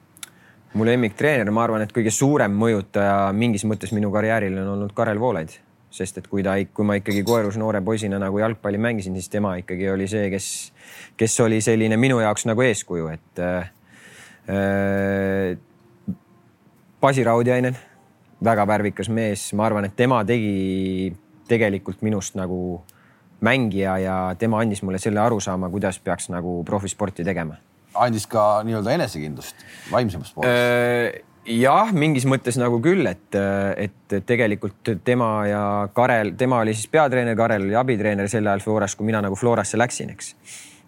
mu lemmiktreener, ma arvan, et kõige suurem mõjutaja mingis mõttes minu karjäärile on olnud Karel Voolaid, sest et kui ta, kui ma ikkagi koerus noore poisina nagu jalgpalli mängisin, siis tema ikkagi oli see, kes, kes oli selline minu jaoks nagu eeskuju, et äh, äh Basi Raudjainen, väga värvikas mees, ma arvan, et tema tegi tegelikult minust nagu mängija ja tema andis mulle selle arusaama, kuidas peaks nagu profisporti tegema. andis ka nii-öelda enesekindlust vaimsemas pooles? Äh, jah, mingis mõttes nagu küll, et, et tegelikult tema ja Karel, tema oli siis peatreener, Karel oli abitreener sel ajal Floras, kui mina nagu Florasse läksin, eks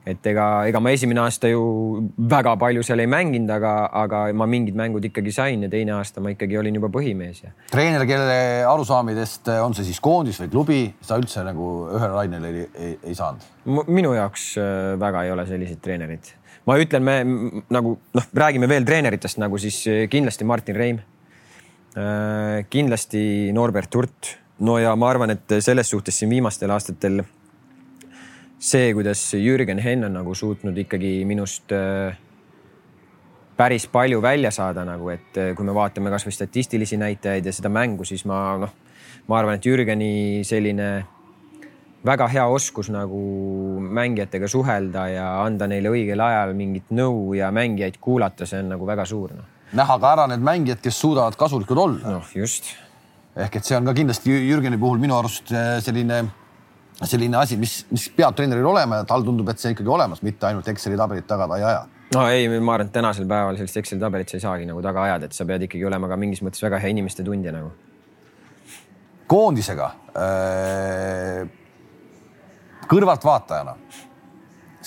et ega, ega ma esimene aasta ju väga palju seal ei mänginud, aga, aga ma mingid mängud ikkagi sain ja teine aasta ma ikkagi olin juba põhimees ja. treener, kelle arusaamidest on see siis koondis või klubi, sa üldse nagu ühele lainele ei, ei, ei saanud? minu jaoks äh, väga ei ole selliseid treenereid. ma ütlen, me nagu noh, räägime veel treeneritest nagu siis äh, kindlasti Martin Reim. Äh, kindlasti Norbert Hurt. no ja ma arvan, et selles suhtes siin viimastel aastatel see, kuidas Jürgen Henn on nagu suutnud ikkagi minust äh, päris palju välja saada nagu, et äh, kui me vaatame kasvõi statistilisi näitajaid ja seda mängu, siis ma noh, ma arvan, et Jürgeni selline väga hea oskus nagu mängijatega suhelda ja anda neile õigel ajal mingit nõu ja mängijaid kuulata, see on nagu väga suur no.. näha ka ära need mängijad, kes suudavad kasulikud olla. noh, just. ehk et see on ka kindlasti Jürgeni puhul minu arust äh, selline selline asi, mis, mis peab treeneril olema ja tal tundub, et see ikkagi olemas, mitte ainult Exceli tabelit taga ta ei aja no ei, ma arvan, et tänasel päeval sellist Exceli tabelit sa ei saagi nagu taga ajada, et sa pead ikkagi olema ka mingis mõttes väga hea inimeste tundja nagu. koondisega äh, kõrvaltvaatajana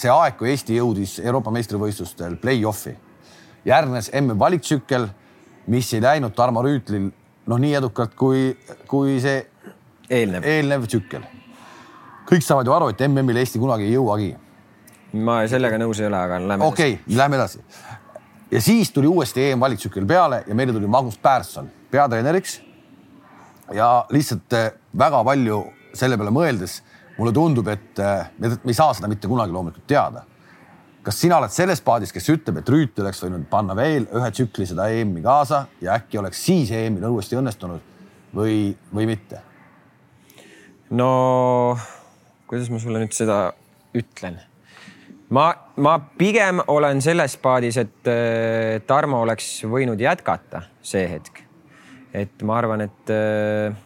see aeg, kui Eesti jõudis Euroopa meistrivõistlustel play-off'i, järgnes MM-valiktsükkel, mis ei läinud Tarmo Rüütlil noh, nii edukalt kui, kui see eelnev, eelnev tsükkel. Kõik saavad ju aru, et MM-ile Eesti kunagi ei jõuagi. ma sellega nõus ei ole, aga lähme okei okay,, lähme edasi. ja siis tuli uuesti EM-valiktsükkel peale ja meile tuli Magnus Pärson peatreeneriks. ja lihtsalt eh, väga palju selle peale mõeldes mulle tundub, et äh, me ei saa seda mitte kunagi loomulikult teada. kas sina oled selles paadis, kes ütleb, et Rüüt oleks võinud panna veel ühe tsükli seda EM-i kaasa ja äkki oleks siis EM-il uuesti õnnestunud või, või mitte? no kuidas ma sulle nüüd seda ütlen? ma, ma pigem olen selles paadis, et äh, Tarmo oleks võinud jätkata see hetk. et ma arvan, et äh,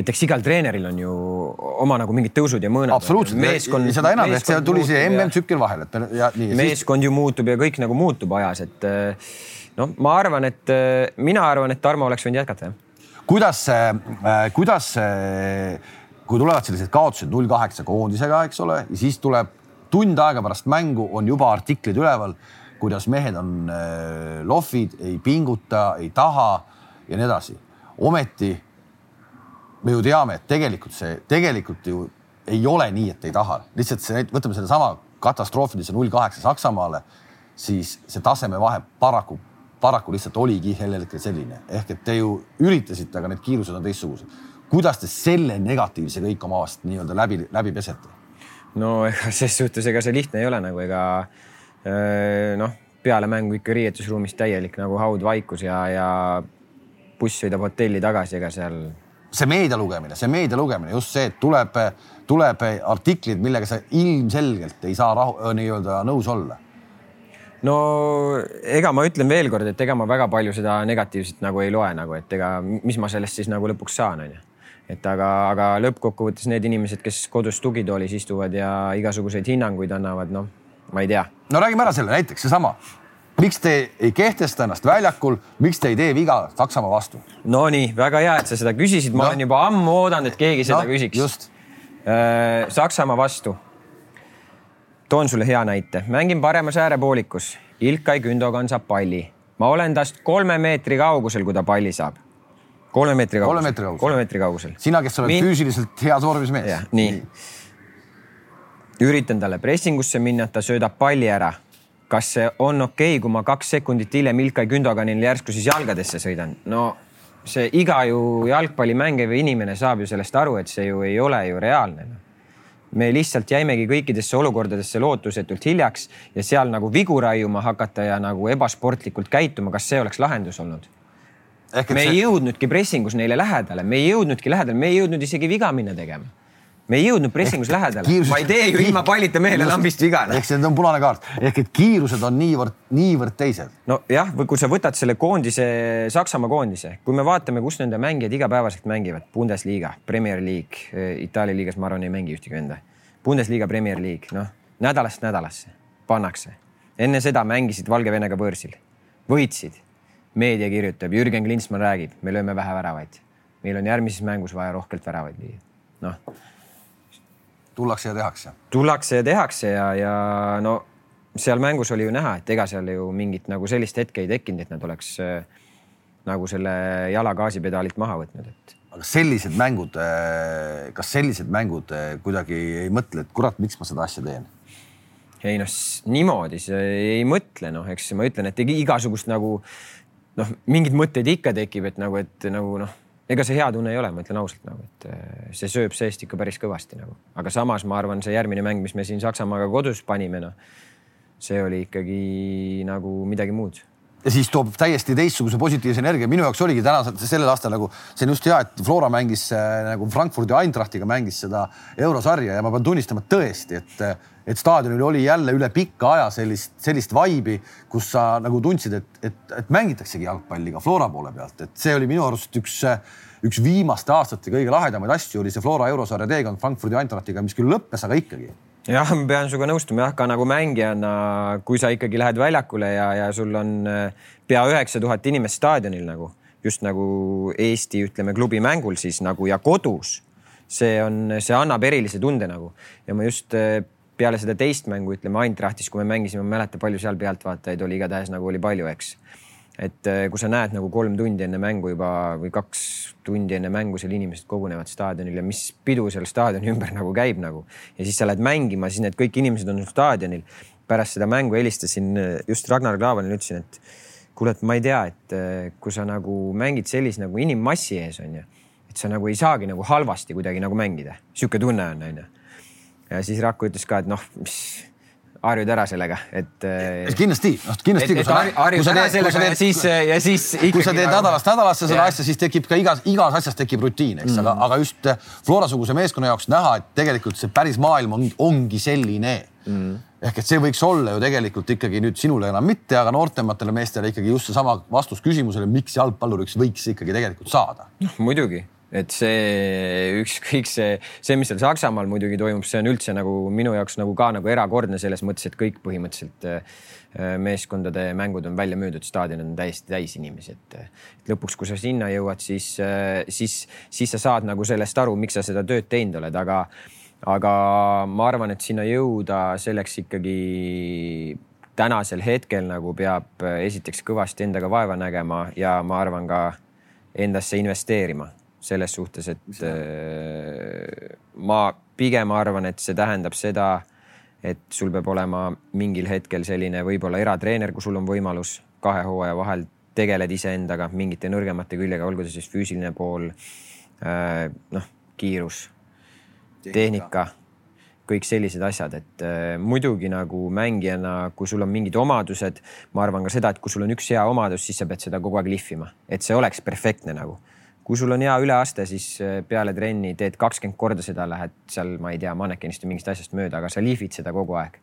et eks igal treeneril on ju oma nagu mingid tõusud ja mõõnad. absoluutselt, seda enam, et seal tuli see MM-tsükkel vahele, et ja nii. meeskond ju muutub ja kõik nagu muutub ajas, et noh, ma arvan, et mina arvan, et Tarmo oleks võinud jätkata, jah. kuidas äh,, kuidas see, kui tulevad sellised kaotused null kaheksa koondisega, eks ole, ja siis tuleb tund aega pärast mängu on juba artiklid üleval, kuidas mehed on äh, lohvid, ei pinguta, ei taha ja nii edasi. ometi me ju teame, et tegelikult see tegelikult ju ei ole nii, et ei taha, lihtsalt see, võtame sellesama katastroofilise null kaheksa Saksamaale, siis see tasemevahe paraku, paraku lihtsalt oligi sellel hetkel selline, ehk et te ju üritasite, aga need kiirused on teistsugused. Kuidas te selle negatiivse kõik omavahel nii-öelda läbi, läbi pesete? no ega ses suhtes, ega see lihtne ei ole nagu ega noh, peale mängu ikka riietusruumis täielik nagu haudvaikus ja, ja buss sõidab hotelli tagasi, ega seal see meedia lugemine, see meedia lugemine, just see, et tuleb, tuleb artiklid, millega sa ilmselgelt ei saa rahu, nii-öelda nõus olla. no ega ma ütlen veelkord, et ega ma väga palju seda negatiivset nagu ei loe nagu, et ega mis ma sellest siis nagu lõpuks saan, onju et aga, aga lõppkokkuvõttes need inimesed, kes kodus tugitoolis istuvad ja igasuguseid hinnanguid annavad, noh, ma ei tea. no räägime ära selle näiteks seesama miks te ei kehtesta ennast väljakul, miks te ei tee viga Saksamaa vastu? Nonii, väga hea, et sa seda küsisid, ma no. olen juba ammu oodanud, et keegi seda no, küsiks. Äh, Saksamaa vastu. toon sulle hea näite, mängin paremas äärepoolikus, Ilkay Gündogan saab palli, ma olen tast kolme meetri kaugusel, kui ta palli saab. Kolme meetri kaugusel. kolme meetri kaugusel. kolme meetri kaugusel. sina, kes oled Min... füüsiliselt heas vormis mees. nii, nii.. üritan talle pressingusse minna, ta söödab palli ära kas see on okei okay,, kui ma kaks sekundit hiljem Ilkay Gündoganil järsku siis jalgadesse sõidan? no see iga ju jalgpalli mängiv inimene saab ju sellest aru, et see ju ei ole ju reaalne. me lihtsalt jäimegi kõikidesse olukordadesse lootusetult hiljaks ja seal nagu vigu raiuma hakata ja nagu ebasportlikult käituma, kas see oleks lahendus olnud? Me ei see... jõudnudki pressingus neile lähedale, me ei jõudnudki lähedale, me ei jõudnud isegi viga minna tegema me ei jõudnud pressingus lähedale kiirus... ma ei tee ju ilma pallita mehele lambist viga. ehk see on punane kaart, ehk et kiirused on niivõrd, niivõrd teised. nojah, või kui sa võtad selle koondise, Saksamaa koondise, kui me vaatame, kus nende mängijad igapäevaselt mängivad, Bundesliga, Premier League, eh, Itaalia liigas, ma arvan, ei mängi ühtegi venda. Bundesliga, Premier League, noh nädalast nädalasse pannakse. enne seda mängisid Valgevenega võõrsil, võitsid. Meedia kirjutab, Jürgen Klinsmann räägib, me lööme vähe väravaid. meil on järgmises mängus vaja rohkelt väravaid lüüa. noh tullakse ja tehakse. tullakse ja tehakse ja, ja no seal mängus oli ju näha, et ega seal ju mingit nagu sellist hetke ei tekkinud, et nad oleks äh, nagu selle jala gaasipedaalilt maha võtnud, et. aga sellised mängud, äh, kas sellised mängud äh, kuidagi ei mõtle, et kurat, miks ma seda asja teen? ei noh, niimoodi see ei mõtle, noh, eks ma ütlen, et igasugust nagu noh, mingeid mõtteid ikka tekib, et nagu, et nagu noh ega see hea tunne ei ole, ma ütlen ausalt nagu, et äh, see sööb seest ikka päris kõvasti nagu, aga samas ma arvan, see järgmine mäng, mis me siin Saksamaaga kodus panime, noh, see oli ikkagi nagu midagi muud ja siis toob täiesti teistsuguse positiivse energia. minu jaoks oligi täna sellel aastal nagu, see on just hea, et Flora mängis äh, nagu Frankfurdi Eintrachtiga mängis seda eurosarja ja ma pean tunnistama tõesti, et, et staadionil oli jälle üle pika aja sellist, sellist vaibi, kus sa nagu tundsid, et, et, et mängitaksegi jalgpalli ka Flora poole pealt, et see oli minu arust üks, üks viimaste aastate kõige lahedamaid asju oli see Flora eurosarja teekond Frankfurdi Eintrachtiga, mis küll lõppes, aga ikkagi jah, ma pean sinuga nõustuma jah, ka nagu mängijana, kui sa ikkagi lähed väljakule ja, ja sul on äh, pea üheksa tuhat inimest staadionil nagu just nagu Eesti, ütleme klubi mängul siis nagu ja kodus. see on, see annab erilise tunde nagu ja ma just äh, peale seda teist mängu, ütleme Eintrachtis, kui me mängisime, ma ei mäleta, palju seal pealtvaatajaid oli, igatahes nagu oli palju, eks et äh, kui sa näed nagu kolm tundi enne mängu juba või kaks tundi enne mängu seal inimesed kogunevad staadionil ja mis pidu seal staadioni ümber nagu käib nagu ja siis sa lähed mängima, siis need kõik inimesed on staadionil. pärast seda mängu helistasin äh, just Ragnar Klavanile, ütlesin, et kuule, et ma ei tea, et äh, kui sa nagu mängid sellise nagu inimmassi ees onju, et sa nagu ei saagi nagu halvasti kuidagi nagu mängida, sihuke tunne on onju. ja siis Raku ütles ka, et noh, mis harjud ära sellega, et. Äh, kindlasti, noh kindlasti. harjud ära sellega ja siis, ja siis. kui sa teed nädalast nädalasse seda asja, siis tekib ka igas, igas asjas tekib rutiin, eks mm., aga, aga just äh, Flora-suguse meeskonna jaoks näha, et tegelikult see päris maailm on, ongi selline mm. ehk et see võiks olla ju tegelikult ikkagi nüüd sinule enam mitte, aga noortematele meestele ikkagi just seesama vastus küsimusele, miks jalgpalluriks võiks ikkagi tegelikult saada. noh, muidugi et see ükskõik see, see, mis seal Saksamaal muidugi toimub, see on üldse nagu minu jaoks nagu ka nagu erakordne selles mõttes, et kõik põhimõtteliselt äh, meeskondade mängud on välja müüdud, staadion on täiesti täis inimesi, et, lõpuks, kui sa sinna jõuad, siis, äh, siis, siis sa saad nagu sellest aru, miks sa seda tööd teinud oled, aga, aga ma arvan, et sinna jõuda selleks ikkagi tänasel hetkel nagu peab äh, esiteks kõvasti endaga vaeva nägema ja ma arvan ka endasse investeerima selles suhtes, et äh, ma pigem arvan, et see tähendab seda, et sul peab olema mingil hetkel selline võib-olla eratreener, kui sul on võimalus kahe hooaja vahel tegeled iseendaga mingite nõrgemate küljega, olgu see siis füüsiline pool, äh, noh, kiirus, tehnika, kõik sellised asjad, et äh, muidugi nagu mängijana, kui sul on mingid omadused, ma arvan ka seda, et kui sul on üks hea omadus, siis sa pead seda kogu aeg lihvima, et see oleks perfektne nagu kui sul on hea üleaste, siis äh, peale trenni teed kakskümmend korda seda, lähed seal, ma ei tea, mannekenist või mingist asjast mööda, aga sa lihvid seda kogu aeg.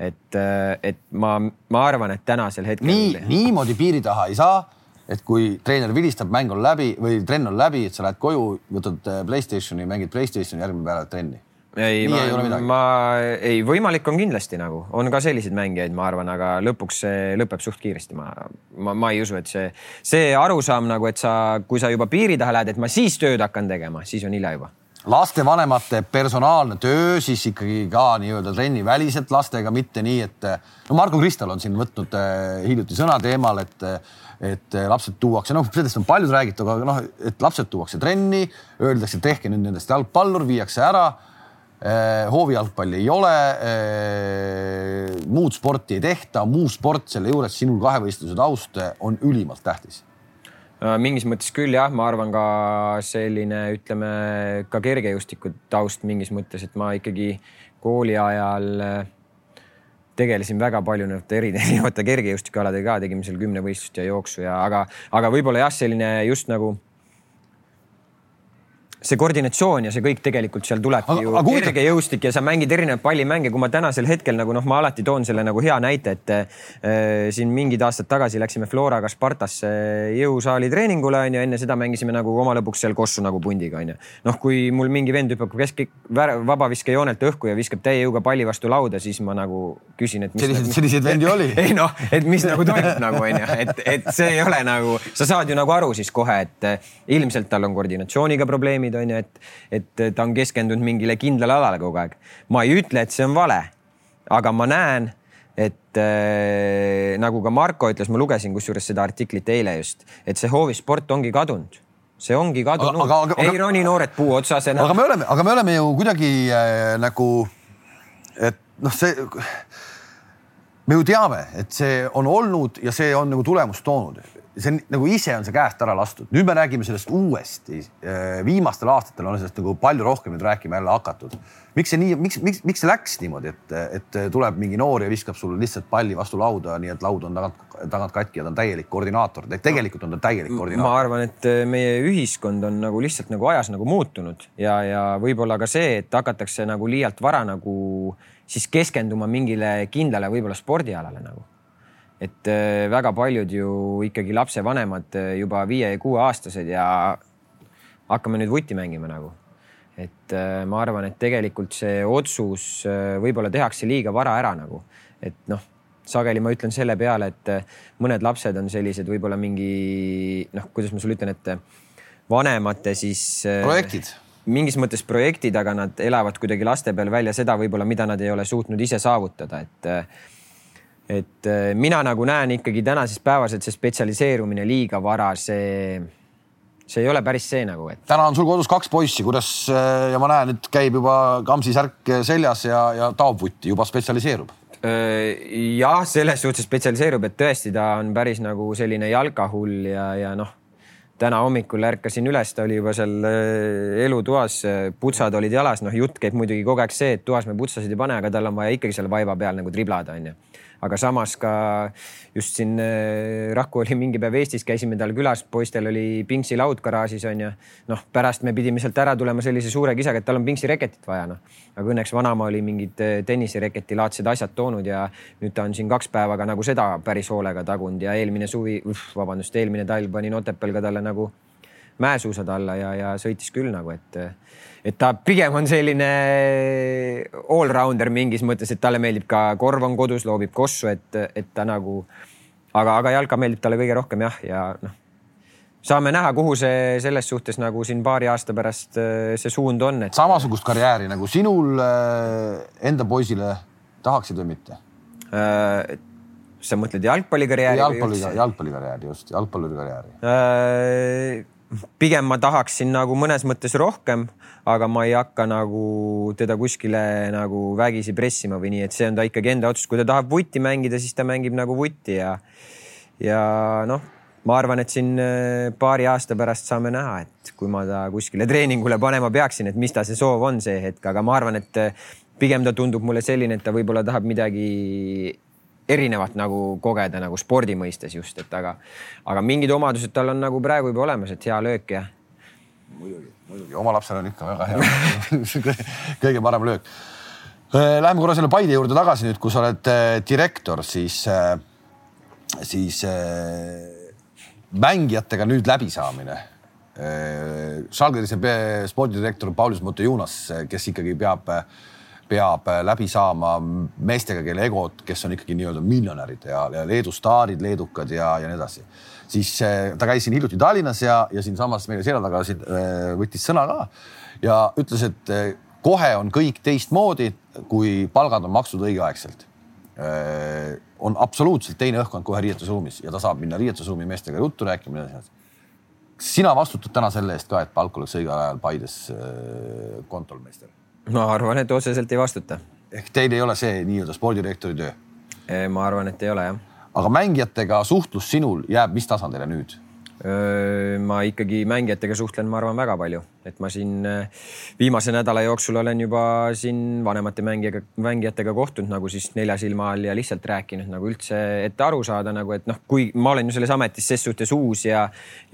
et, äh, et ma, ma arvan, et tänasel hetkel. nii, niimoodi piiri taha ei saa, et kui treener vilistab, mäng on läbi või trenn on läbi, et sa lähed koju, võtad äh, Playstationi, mängid Playstationi, järgmine päev lähed trenni ei, ma, ei ma ei, võimalik on kindlasti nagu, on ka selliseid mängijaid, ma arvan, aga lõpuks see lõpeb suht kiiresti, ma, ma, ma ei usu, et see, see arusaam nagu, et sa, kui sa juba piiri taha lähed, et ma siis tööd hakkan tegema, siis on hilja juba. Lastevanemate personaalne töö siis ikkagi ka nii-öelda trenniväliselt lastega, mitte nii, et no Margo Kristal on siin võtnud äh, hiljuti sõna teemal, et et lapsed tuuakse, noh, sellest on palju räägitud, aga noh, et lapsed tuuakse trenni, öeldakse, tehke nüüd nendest jalgpallur, viiakse ära Eh, hoovijalgpalli ei ole, eh, muud sporti ei tehta, muu sport selle juures, sinul kahevõistluse taust on ülimalt tähtis. Äh, mingis mõttes küll jah, ma arvan ka selline, ütleme ka kergejõustiku taust mingis mõttes, et ma ikkagi kooli ajal äh, tegelesin väga palju erinevate kergejõustikualadega ka, tegime seal kümnevõistlust ja jooksu ja aga, aga võib-olla jah, selline just nagu see koordinatsioon ja see kõik tegelikult seal tulebki aga, ju aga kerge jõustik ja sa mängid erinevaid pallimänge, kui ma tänasel hetkel nagu noh, ma alati toon selle nagu hea näite, et äh, siin mingid aastad tagasi läksime Floraga Spartasse jõusaali treeningule onju, enne seda mängisime nagu oma lõbuks seal Kossu nagu pundiga onju. noh, kui mul mingi vend hüppab kesk, vabaviskejoonelt õhku ja viskab täie jõuga palli vastu lauda, siis ma nagu küsin, et. selliseid nagu,, selliseid vendi oli. ei noh, et mis nagu toimub nagu onju, et, et see ei ole nagu, sa saad ju nagu aru siis kohe, et ilmselt tal on koordinatsiooniga probleemid probleemid on ju, et, et ta on keskendunud mingile kindlale alale kogu aeg. ma ei ütle, et see on vale, aga ma näen, et äh, nagu ka Marko ütles, ma lugesin kusjuures seda artiklit eile just, et see hoovisport ongi kadunud see ongi kadunud. ei roni noored puu otsas enam. aga me oleme, aga me oleme ju kuidagi äh, nagu, et noh, see, me ju teame, et see on olnud ja see on nagu tulemust toonud see on nagu ise on see käest ära lastud, nüüd me räägime sellest uuesti. Äh, viimastel aastatel on sellest nagu palju rohkem nüüd rääkima jälle hakatud. miks see nii, miks, miks, miks see läks niimoodi, et, et tuleb mingi noor ja viskab sulle lihtsalt palli vastu lauda, nii et laud on tagant, tagant katki ja ta on täielik koordinaator. tegelikult on ta täielik koordinaator. ma arvan, et äh, meie ühiskond on nagu lihtsalt nagu ajas nagu muutunud ja, ja võib-olla ka see, et hakatakse nagu liialt vara nagu siis keskenduma mingile kindlale võib-olla spordialale nagu et äh, väga paljud ju ikkagi lapsevanemad äh, juba viie ja kuueaastased ja hakkame nüüd vutti mängima nagu. et äh, ma arvan, et tegelikult see otsus võib-olla tehakse liiga vara ära nagu, et noh, sageli ma ütlen selle peale, et mõned lapsed on sellised võib-olla mingi noh, kuidas ma sulle ütlen, et vanemate siis. projektid mingis mõttes projektid, aga nad elavad kuidagi laste peal välja seda võib-olla, mida nad ei ole suutnud ise saavutada, et et mina nagu näen ikkagi tänases päevas, et see spetsialiseerumine liiga vara, see see ei ole päris see nagu, et. täna on sul kodus kaks poissi, kuidas ja ma näen, et käib juba Kamsi särk seljas ja, ja taob vutti, juba spetsialiseerub. jah, selles suhtes spetsialiseerub, et tõesti, ta on päris nagu selline jalkahull ja, ja noh, täna hommikul ärkasin üles, ta oli juba seal elutoas, putsad olid jalas, noh, jutt käib muidugi kogu aeg see, et toas me putsasid ei pane, aga tal on vaja ikkagi seal vaiba peal nagu triblada, onju aga samas ka just siin äh, Raku oli mingi päev Eestis, käisime tal külas, poistel oli pingsilaud garaažis onju. noh, pärast me pidime sealt ära tulema sellise suure kisaga, et tal on pingsireketit vaja noh. aga õnneks vanaema oli mingid äh, tennisereketi laadsed asjad toonud ja nüüd ta on siin kaks päeva ka nagu seda päris hoolega tagunud ja eelmine suvi, vabandust, eelmine talv panin Otepääl ka talle nagu mäesuusad alla ja, ja sõitis küll nagu, et, et ta pigem on selline allrounder mingis mõttes, et talle meeldib ka korv on kodus, loobib kossu, et, et ta nagu, aga, aga jalka meeldib talle kõige rohkem jah, ja noh, saame näha, kuhu see selles suhtes nagu siin paari aasta pärast äh, see suund on et.... samasugust karjääri nagu sinul äh, enda poisile tahaksid või mitte äh,? sa mõtled jalgpallikarjääri? jalgpalli, jalgpallikarjääri just, jalgpallurikarjääri äh, pigem ma tahaksin nagu mõnes mõttes rohkem, aga ma ei hakka nagu teda kuskile nagu vägisi pressima või nii, et see on ta ikkagi enda otsus, kui ta tahab vutti mängida, siis ta mängib nagu vutti ja, ja noh, ma arvan, et siin äh, paari aasta pärast saame näha, et kui ma ta kuskile treeningule panema peaksin, et mis ta see soov on see hetk, aga ma arvan, et äh, pigem ta tundub mulle selline, et ta võib-olla tahab midagi erinevat nagu kogeda nagu spordi mõistes just, et aga, aga mingid omadused tal on nagu praegu juba olemas, et hea löök ja. muidugi, muidugi oma lapsel on ikka väga hea kõige parem löök. Äh, läheme korra selle Paide juurde tagasi nüüd, kui sa oled äh, direktor, siis, äh, siis mängijatega nüüd läbisaamine. Žalgirise spordidirektor Paulius Motojunas, kes ikkagi peab peab äh, läbi saama meestega, kelle egod, kes on ikkagi nii-öelda miljonärid ja, ja Leedu staarid, leedukad ja, ja nii edasi. siis äh, ta käis siin hiljuti Tallinnas ja, ja siinsamas meie selja taga siin äh, võttis sõna ka ja ütles, et kohe on kõik teistmoodi, kui palgad on makstud õigeaegselt. on absoluutselt teine õhkkond kohe riietusruumis ja ta saab minna riietusruumi meestega juttu rääkima ja nii edasi. sina vastutad täna selle eest ka, et palk oleks õigel ajal Paides kontol meestel? Ma arvan, et otseselt ei vastuta. ehk teil ei ole see nii-öelda spordidirektori töö? ma arvan, et ei ole jah. aga mängijatega suhtlus sinul jääb mis tasandile nüüd? Ma ikkagi mängijatega suhtlen, ma arvan, väga palju, et ma siin viimase nädala jooksul olen juba siin vanemate mängijaga, mängijatega kohtunud nagu siis nelja silma all ja lihtsalt rääkinud nagu üldse, et aru saada nagu, et noh, kui ma olen ju selles ametis ses suhtes uus ja,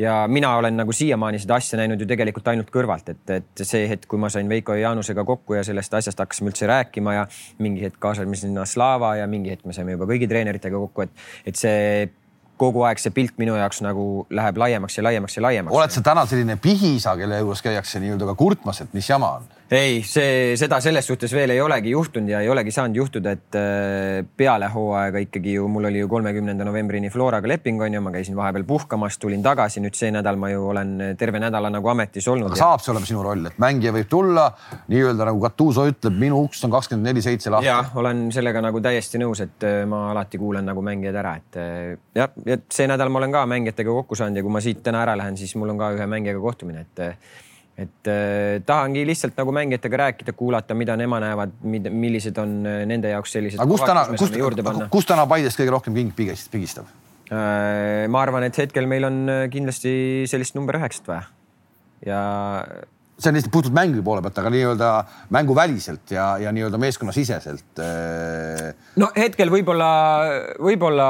ja mina olen nagu siiamaani seda asja näinud ju tegelikult ainult kõrvalt, et, et see hetk, kui ma sain Veiko ja Jaanusega kokku ja sellest asjast hakkasime üldse rääkima ja mingi hetk kaasasime sinna Slava ja mingi hetk me saime juba kõigi treeneritega kokku, et, et see kogu aeg see pilt minu jaoks nagu läheb laiemaks ja laiemaks ja laiemaks. oled sa täna selline pihisa, kelle juures käiakse nii-öelda ka kurtmas, et mis jama on? Ei, see, seda selles suhtes veel ei olegi juhtunud ja ei olegi saanud juhtuda, et äh, peale hooaega ikkagi ju mul oli ju kolmekümnenda novembrini Floraga leping on ju, ma käisin vahepeal puhkamas, tulin tagasi, nüüd see nädal ma ju olen terve nädala nagu ametis olnud. aga ja... saab see olema sinu roll, et mängija võib tulla nii-öelda nagu Gattuso ütleb, minu uks on kakskümmend neli seitse lahti. jah, olen sellega nagu täiesti nõus, et äh, ma alati kuulan nagu mängijad ära, et äh, jah, ja see nädal ma olen ka mängijatega kokku saanud ja kui ma siit täna ära lähen, siis mul on ka ühe mängijaga kohtumine, et et äh, tahangi lihtsalt nagu mängijatega rääkida, kuulata, mida nemad näevad, millised on äh, nende jaoks sellised. aga kus täna, kus, kus täna Paidest kõige rohkem king pigistab äh,? ma arvan, et hetkel meil on äh, kindlasti sellist number üheksat vaja ja. see on lihtsalt puhtalt mängu poole pealt, aga nii-öelda mänguväliselt ja, ja nii-öelda meeskonnasiseselt äh.... no hetkel võib-olla, võib-olla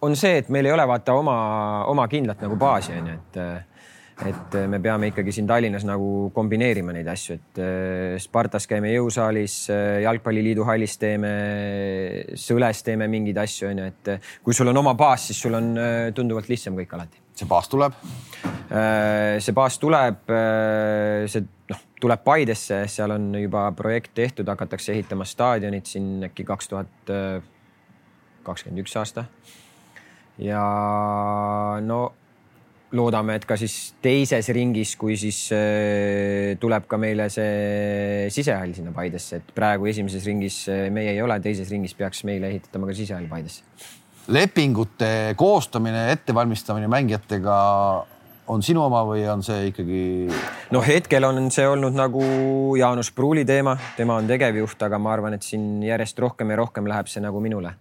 on see, et meil ei ole vaata oma, oma kindlat nagu baasi on ju, et äh, et äh, me peame ikkagi siin Tallinnas nagu kombineerima neid asju, et äh, Spartas käime jõusaalis, äh, jalgpalliliidu hallis teeme, Sõles teeme mingeid asju, onju, et kui sul on oma baas, siis sul on tunduvalt lihtsam kõik alati. see baas tuleb? see baas tuleb, see noh, tuleb Paidesse, seal on juba projekt tehtud, hakatakse ehitama staadionit siin äkki kaks tuhat kakskümmend üks aasta. ja no loodame, et ka siis teises ringis, kui siis äh, tuleb ka meile see sisehall sinna Paidesse, et praegu esimeses ringis äh, meie ei ole, teises ringis peaks meile ehitatama ka sisehall Paidesse. lepingute koostamine, ettevalmistamine mängijatega on sinu oma või on see ikkagi? no hetkel on see olnud nagu Jaanus Pruuli teema, tema on tegevjuht, aga ma arvan, et siin järjest rohkem ja rohkem läheb see nagu minule.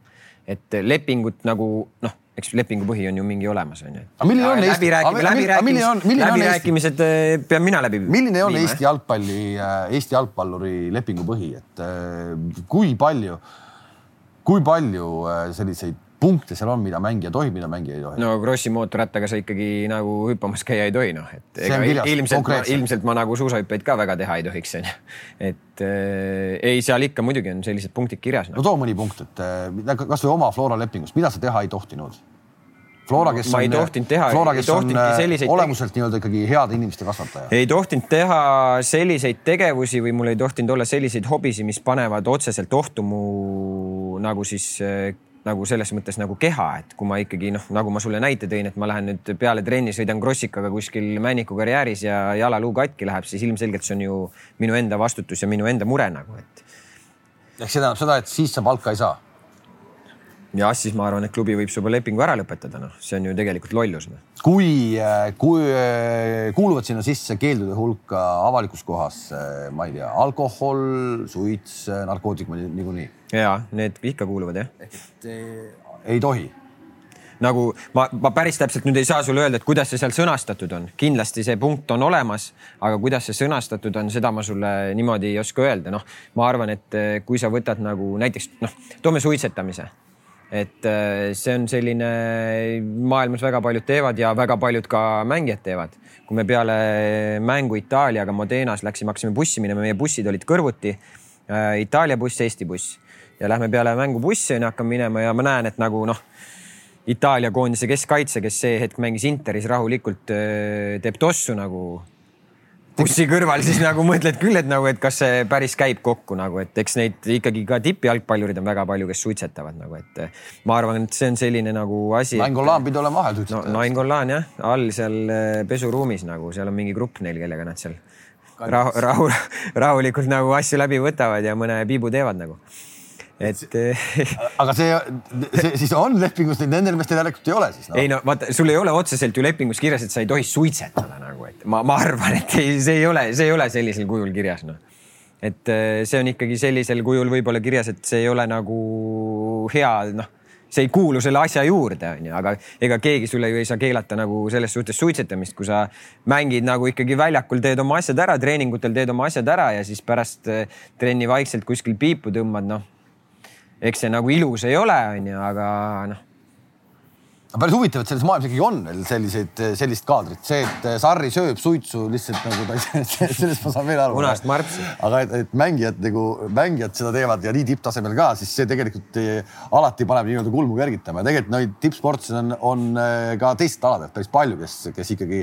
et lepingut nagu noh eks lepingu põhi on ju mingi olemas, on ju. läbirääkimised, eh, pean mina läbi. milline on Eesti jalgpalli, eh, Eesti jalgpalluri lepingu põhi, et eh, kui palju, kui palju selliseid punkte seal on, mida mängija tohib, mida mängija ei tohi? no Krossi mootorrattaga sa ikkagi nagu hüppamas käia ei tohi, noh, et ega ilmselt, ilmselt ma nagu suusahüppeid ka väga teha ei tohiks, onju. et äh, ei, seal ikka muidugi on sellised punktid kirjas no.. no too mõni punkt, et kasvõi oma Flora lepingust, mida sa teha ei tohtinud? Flora, kes ma on, teha, Flora, kes on selliseid olemuselt nii-öelda ikkagi heade inimeste kasvataja. ei tohtinud teha selliseid tegevusi või mul ei tohtinud olla selliseid hobisid, mis panevad otseselt ohtu mu nagu siis nagu selles mõttes nagu keha, et kui ma ikkagi noh, nagu ma sulle näite tõin, et ma lähen nüüd peale trenni, sõidan krossikaga kuskil Männiku karjääris ja jalaluu katki läheb, siis ilmselgelt see on ju minu enda vastutus ja minu enda mure nagu, et. ehk see tähendab seda, et siis sa palka ei saa? jah, siis ma arvan, et klubi võib su lepingu ära lõpetada, noh, see on ju tegelikult lollus no.. kui, kui kuuluvad sinna sisse keeldude hulka avalikus kohas, ma ei tea, alkohol, suits, narkootikumid niikuinii? Ja need ikka kuuluvad jah. et ei tohi nagu ma, ma päris täpselt nüüd ei saa sulle öelda, et kuidas see seal sõnastatud on, kindlasti see punkt on olemas, aga kuidas see sõnastatud on, seda ma sulle niimoodi ei oska öelda, noh, ma arvan, et kui sa võtad nagu näiteks noh, toome suitsetamise et äh, see on selline, maailmas väga paljud teevad ja väga paljud ka mängijad teevad. kui me peale mängu Itaaliaga Modenas läksime, hakkasime bussi minema, meie bussid olid kõrvuti. Itaalia buss, Eesti buss ja lähme peale mängu bussi onju, hakkame minema ja ma näen, et nagu noh, Itaalia koondise keskkaitse, kes see hetk mängis Interis rahulikult, teeb tossu nagu bussi kõrval, siis nagu mõtled küll, et nagu, et kas see päris käib kokku nagu, et eks neid ikkagi ka tippjalgpallurid on väga palju, kes suitsetavad nagu, et ma arvan, et see on selline nagu asi. Nainggolan pidi olema vahel suitsetaja no,. Nainggolan jah, all seal pesuruumis nagu seal on mingi grupp neil, kellega nad seal rahu, rahu, rahulikult nagu asju läbi võtavad ja mõne piibu teevad nagu et aga see, see siis on lepingus, nendel meestel järelikult ei ole siis no.? ei no vaata, sul ei ole otseselt ju lepingus kirjas, et sa ei tohi suitsetada nagu, et ma, ma arvan, et ei, see ei ole, see ei ole sellisel kujul kirjas noh. et eh, see on ikkagi sellisel kujul võib-olla kirjas, et see ei ole nagu hea noh see ei kuulu selle asja juurde, onju, aga ega keegi sulle ju ei saa keelata nagu selles suhtes suitsetamist, kui sa mängid nagu ikkagi väljakul, teed oma asjad ära, treeningutel teed oma asjad ära ja siis pärast eh, trenni vaikselt kuskil piipu tõmbad, noh eks see nagu ilus ei ole, onju, aga noh päris huvitav, et selles maailmas ikkagi on veel selliseid, sellist kaadrit, see, et Sarri sööb suitsu lihtsalt nagu ta sellest ma saan veel aru. punast martsi. aga et, et mängijad nagu, mängijad seda teevad ja nii tipptasemel ka, siis see tegelikult alati paneb nii-öelda kulmu kergitama ja tegelikult neid tippsportlasi on, on äh, ka teistelt aladelt päris palju, kes, kes ikkagi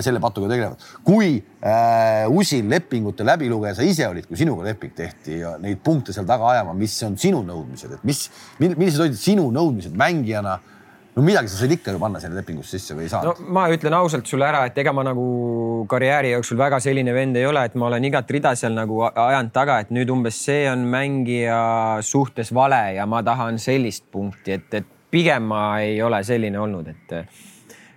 selle patuga tegelevad. kui äh, usin lepingute läbilugeja sa ise olid, kui sinuga leping tehti ja neid punkte seal taga ajama, mis on sinu nõudmised, et mis, millised olid sinu nõudmised mängijana? no midagi sa said ikka ju panna sinna lepingusse sisse või ei saanud? no ma ütlen ausalt sulle ära, et ega ma nagu karjääri jooksul väga selline vend ei ole, et ma olen igat rida seal nagu ajanud taga, et nüüd umbes see on mängija suhtes vale ja ma tahan sellist punkti, et, et pigem ma ei ole selline olnud, et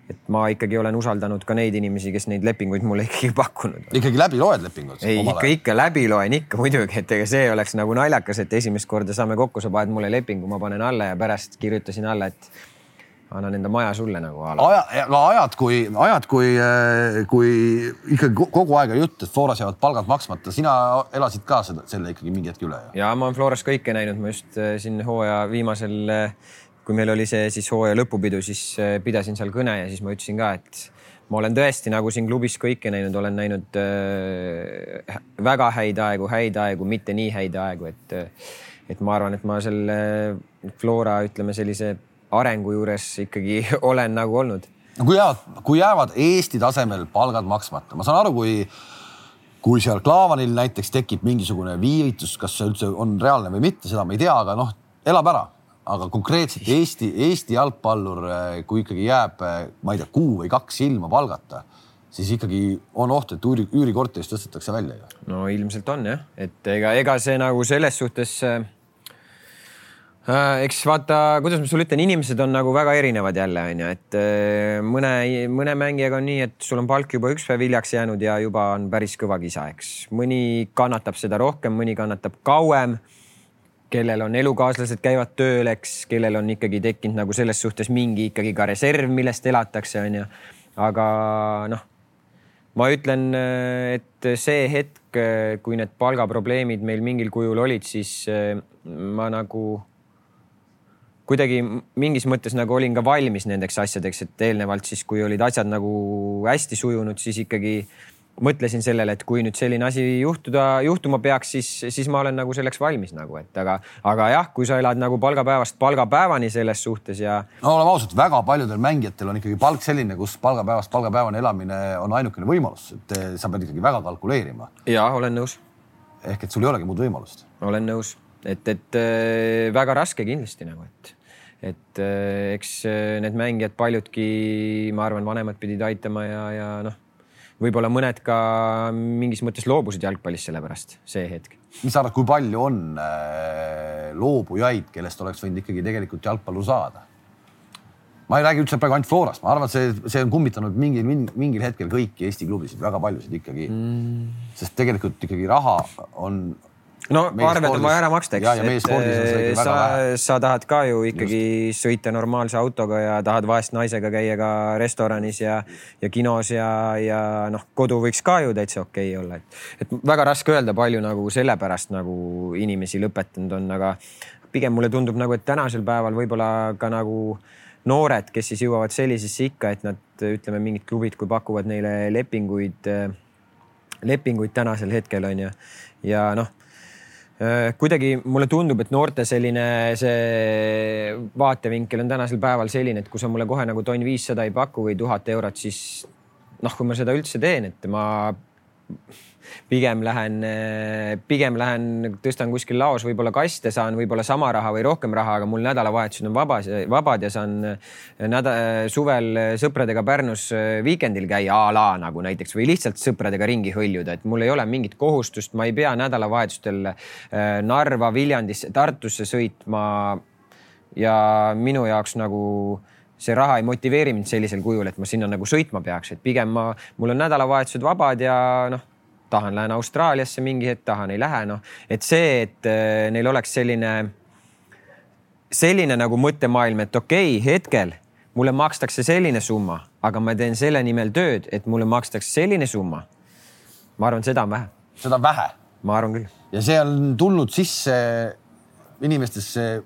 et ma ikkagi olen usaldanud ka neid inimesi, kes neid lepinguid mulle ikkagi pakkunud. ikkagi läbi loed lepingud? ei, ikka, ikka läbi loen ikka muidugi, et ega see oleks nagu naljakas, et esimest korda saame kokku, sa paned mulle lepingu, ma panen alla ja pärast kirjutasin alla, et annan enda maja sulle nagu. aja, no ajad, kui, ajad, kui, kui ikkagi kogu aeg on jutt, et Floras jäävad palgad maksmata, sina elasid ka seda, selle ikkagi mingi hetk üle? ja ma olen Floras kõike näinud, ma just eh, siin hooaja viimasel kui meil oli see siis hooaja lõpupidu, siis äh, pidasin seal kõne ja siis ma ütlesin ka, et ma olen tõesti nagu siin klubis kõike näinud, olen näinud äh, väga häid aegu, häid aegu, mitte nii häid aegu, et, äh, et ma arvan, et ma selle Flora, ütleme sellise arengu juures ikkagi olen nagu olnud. no kui jäävad, kui jäävad Eesti tasemel palgad maksmata, ma saan aru, kui kui seal Klaavanil näiteks tekib mingisugune viivitus, kas see üldse on reaalne või mitte, seda ma ei tea, aga noh, elab ära. Aga konkreetselt Eesti, Eesti jalgpallur, kui ikkagi jääb, ma ei tea, kuu või kaks ilma palgata, siis ikkagi on oht, et üüri, üürikorterist tõstetakse välja ju. no ilmselt on jah, et ega, ega see nagu selles suhtes äh, Äh, eks vaata, kuidas ma sulle ütlen, inimesed on nagu väga erinevad jälle onju, et äh, mõne, mõne mängijaga on nii, et sul on palk juba üks päev hiljaks jäänud ja juba on päris kõva kisa, eks. mõni kannatab seda rohkem, mõni kannatab kauem. Kellel on elukaaslased käivad tööl, eks, kellel on ikkagi tekkinud nagu selles suhtes mingi ikkagi ka reserv, millest elatakse, onju. aga noh, ma ütlen, et see hetk, kui need palgaprobleemid meil mingil kujul olid, siis äh, ma nagu kuidagi mingis mõttes nagu olin ka valmis nendeks asjadeks, et eelnevalt siis, kui olid asjad nagu hästi sujunud, siis ikkagi mõtlesin sellele, et kui nüüd selline asi juhtuda, juhtuma peaks, siis, siis ma olen nagu selleks valmis nagu, et aga, aga jah, kui sa elad nagu palgapäevast palgapäevani selles suhtes ja. no oleme ausad, väga paljudel mängijatel on ikkagi palk selline, kus palgapäevast palgapäevani elamine on ainukene võimalus, et eh, sa pead ikkagi väga kalkuleerima. ja olen nõus. ehk et sul ei olegi muud võimalust. olen nõus et, et äh, väga raske kindlasti nagu, et, et äh, eks need mängijad paljudki, ma arvan, vanemad pidid aitama ja, ja noh, võib-olla mõned ka mingis mõttes loobusid jalgpallist sellepärast see hetk. mis sa arvad, kui palju on äh, loobujaid, kellest oleks võinud ikkagi tegelikult jalgpallur saada? ma ei räägi üldse praegu ainult Florast, ma arvan, et see, see on kummitanud mingil, mingil hetkel kõiki Eesti klubisid, väga paljusid ikkagi mm.. sest tegelikult ikkagi raha on no arved on vaja ära maksta, eks. Sa, sa tahad ka ju ikkagi Just. sõita normaalse autoga ja tahad vahest naisega käia ka restoranis ja, ja kinos ja, ja noh, kodu võiks ka ju täitsa okei okay olla, et, et väga raske öelda, palju nagu sellepärast nagu inimesi lõpetanud on, aga pigem mulle tundub nagu, et tänasel päeval võib-olla ka nagu noored, kes siis jõuavad sellisesse ikka, et nad ütleme, mingid klubid, kui pakuvad neile lepinguid, lepinguid tänasel hetkel on ju ja noh Äh, kuidagi mulle tundub, et noorte selline see vaatevinkel on tänasel päeval selline, et kui sa mulle kohe nagu tonn viissada ei paku või tuhat eurot, siis noh, kui ma seda üldse teen, et ma pigem lähen, pigem lähen, tõstan kuskil laos võib-olla kaste, saan võib-olla sama raha või rohkem raha, aga mul nädalavahetused on vabas, vabad ja saan nädal, suvel sõpradega Pärnus viikendil käia a la nagu näiteks või lihtsalt sõpradega ringi hõljuda, et mul ei ole mingit kohustust, ma ei pea nädalavahetustel Narva, Viljandisse, Tartusse sõitma. ja minu jaoks nagu see raha ei motiveeri mind sellisel kujul, et ma sinna nagu sõitma peaks, et pigem ma, mul on nädalavahetused vabad ja noh tahan, lähen Austraaliasse mingi hetk, tahan, ei lähe, noh. et see, et äh, neil oleks selline, selline nagu mõttemaailm, et okei okay,, hetkel mulle makstakse selline summa, aga ma teen selle nimel tööd, et mulle makstakse selline summa. ma arvan, seda on vähe. seda on vähe? ma arvan küll. ja see on tulnud sisse inimestesse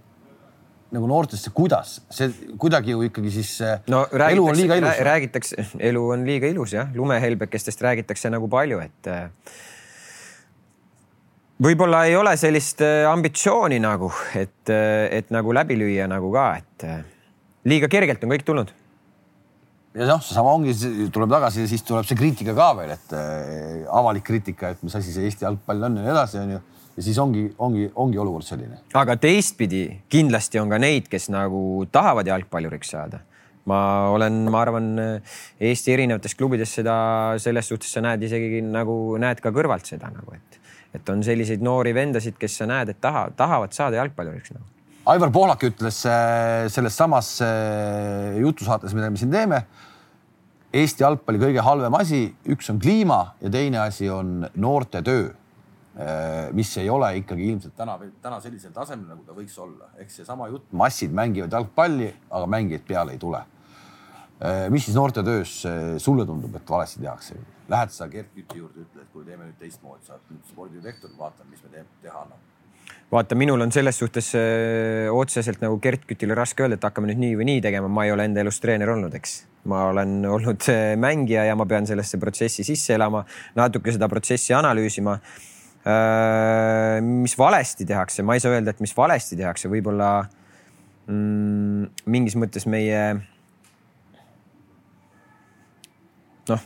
nagu noortesse, kuidas see kuidagi ju ikkagi siis no, elu on liiga ilus. räägitakse, elu on liiga ilus jah, lumehelbekestest räägitakse nagu palju, et äh, võib-olla ei ole sellist äh, ambitsiooni nagu, et, äh, et nagu läbi lüüa nagu ka, et liiga kergelt on kõik tulnud. ja noh, seesama ongi, tuleb tagasi ja siis tuleb see kriitika ka veel, et avalik kriitika, et mis asi see Eesti jalgpall on ja nii edasi, onju ja siis ongi, ongi, ongi olukord selline. aga teistpidi kindlasti on ka neid, kes nagu tahavad jalgpalluriks saada. ma olen, ma arvan, Eesti erinevates klubides seda selles suhtes sa näed isegi nagu näed ka kõrvalt seda nagu, et, et on selliseid noori vendasid, kes sa näed, et taha, tahavad saada jalgpalluriks nagu. Aivar Pohlak ütles äh, selles samas äh, jutusaates, mida me siin teeme Eesti jalgpalli kõige halvem asi, üks on kliima ja teine asi on noorte töö mis ei ole ikkagi ilmselt täna, täna sellisel tasemel, nagu ta võiks olla. ehk seesama jutt, massid mängivad jalgpalli, aga mängijaid peale ei tule. Äh, mis siis noortetöös äh, sulle tundub, et valesti tehakse? Lähed sa Gert Küti juurde, ütled, kuule, teeme nüüd teistmoodi, sa oled nüüd spordidirektor, vaatame, mis me teeme, teha anname vaata, minul on selles suhtes öö, otseselt nagu Gert Kütile raske öelda, et hakkame nüüd nii või nii tegema, ma ei ole enda elus treener olnud, eks. ma olen olnud mängija ja ma pean sellesse protsessi sisse elama, natuke seda protsessi analüüsima Äh, mis valesti tehakse, ma ei saa öelda, et mis valesti tehakse, võib-olla mm, mingis mõttes meie noh,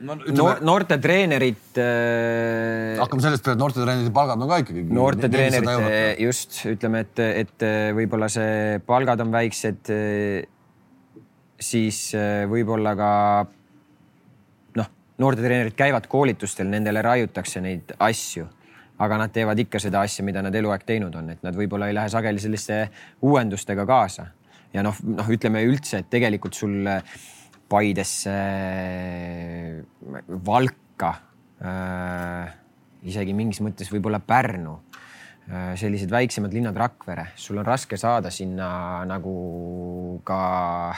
no, ütleme... noorte treenerid äh.... hakkame sellest peale, et noorte treenerite palgad on ka ikkagi. noorte treenerite just ütleme, et, et võib-olla see palgad on väiksed. siis võib-olla ka noh, noorte treenerid käivad koolitustel, nendele raiutakse neid asju aga nad teevad ikka seda asja, mida nad eluaeg teinud on, et nad võib-olla ei lähe sageli selliste uuendustega kaasa. ja noh, noh, ütleme üldse, et tegelikult sul Paidesse, Valka äh,, isegi mingis mõttes võib-olla Pärnu Äh, sellised väiksemad linnad, Rakvere, sul on raske saada sinna nagu ka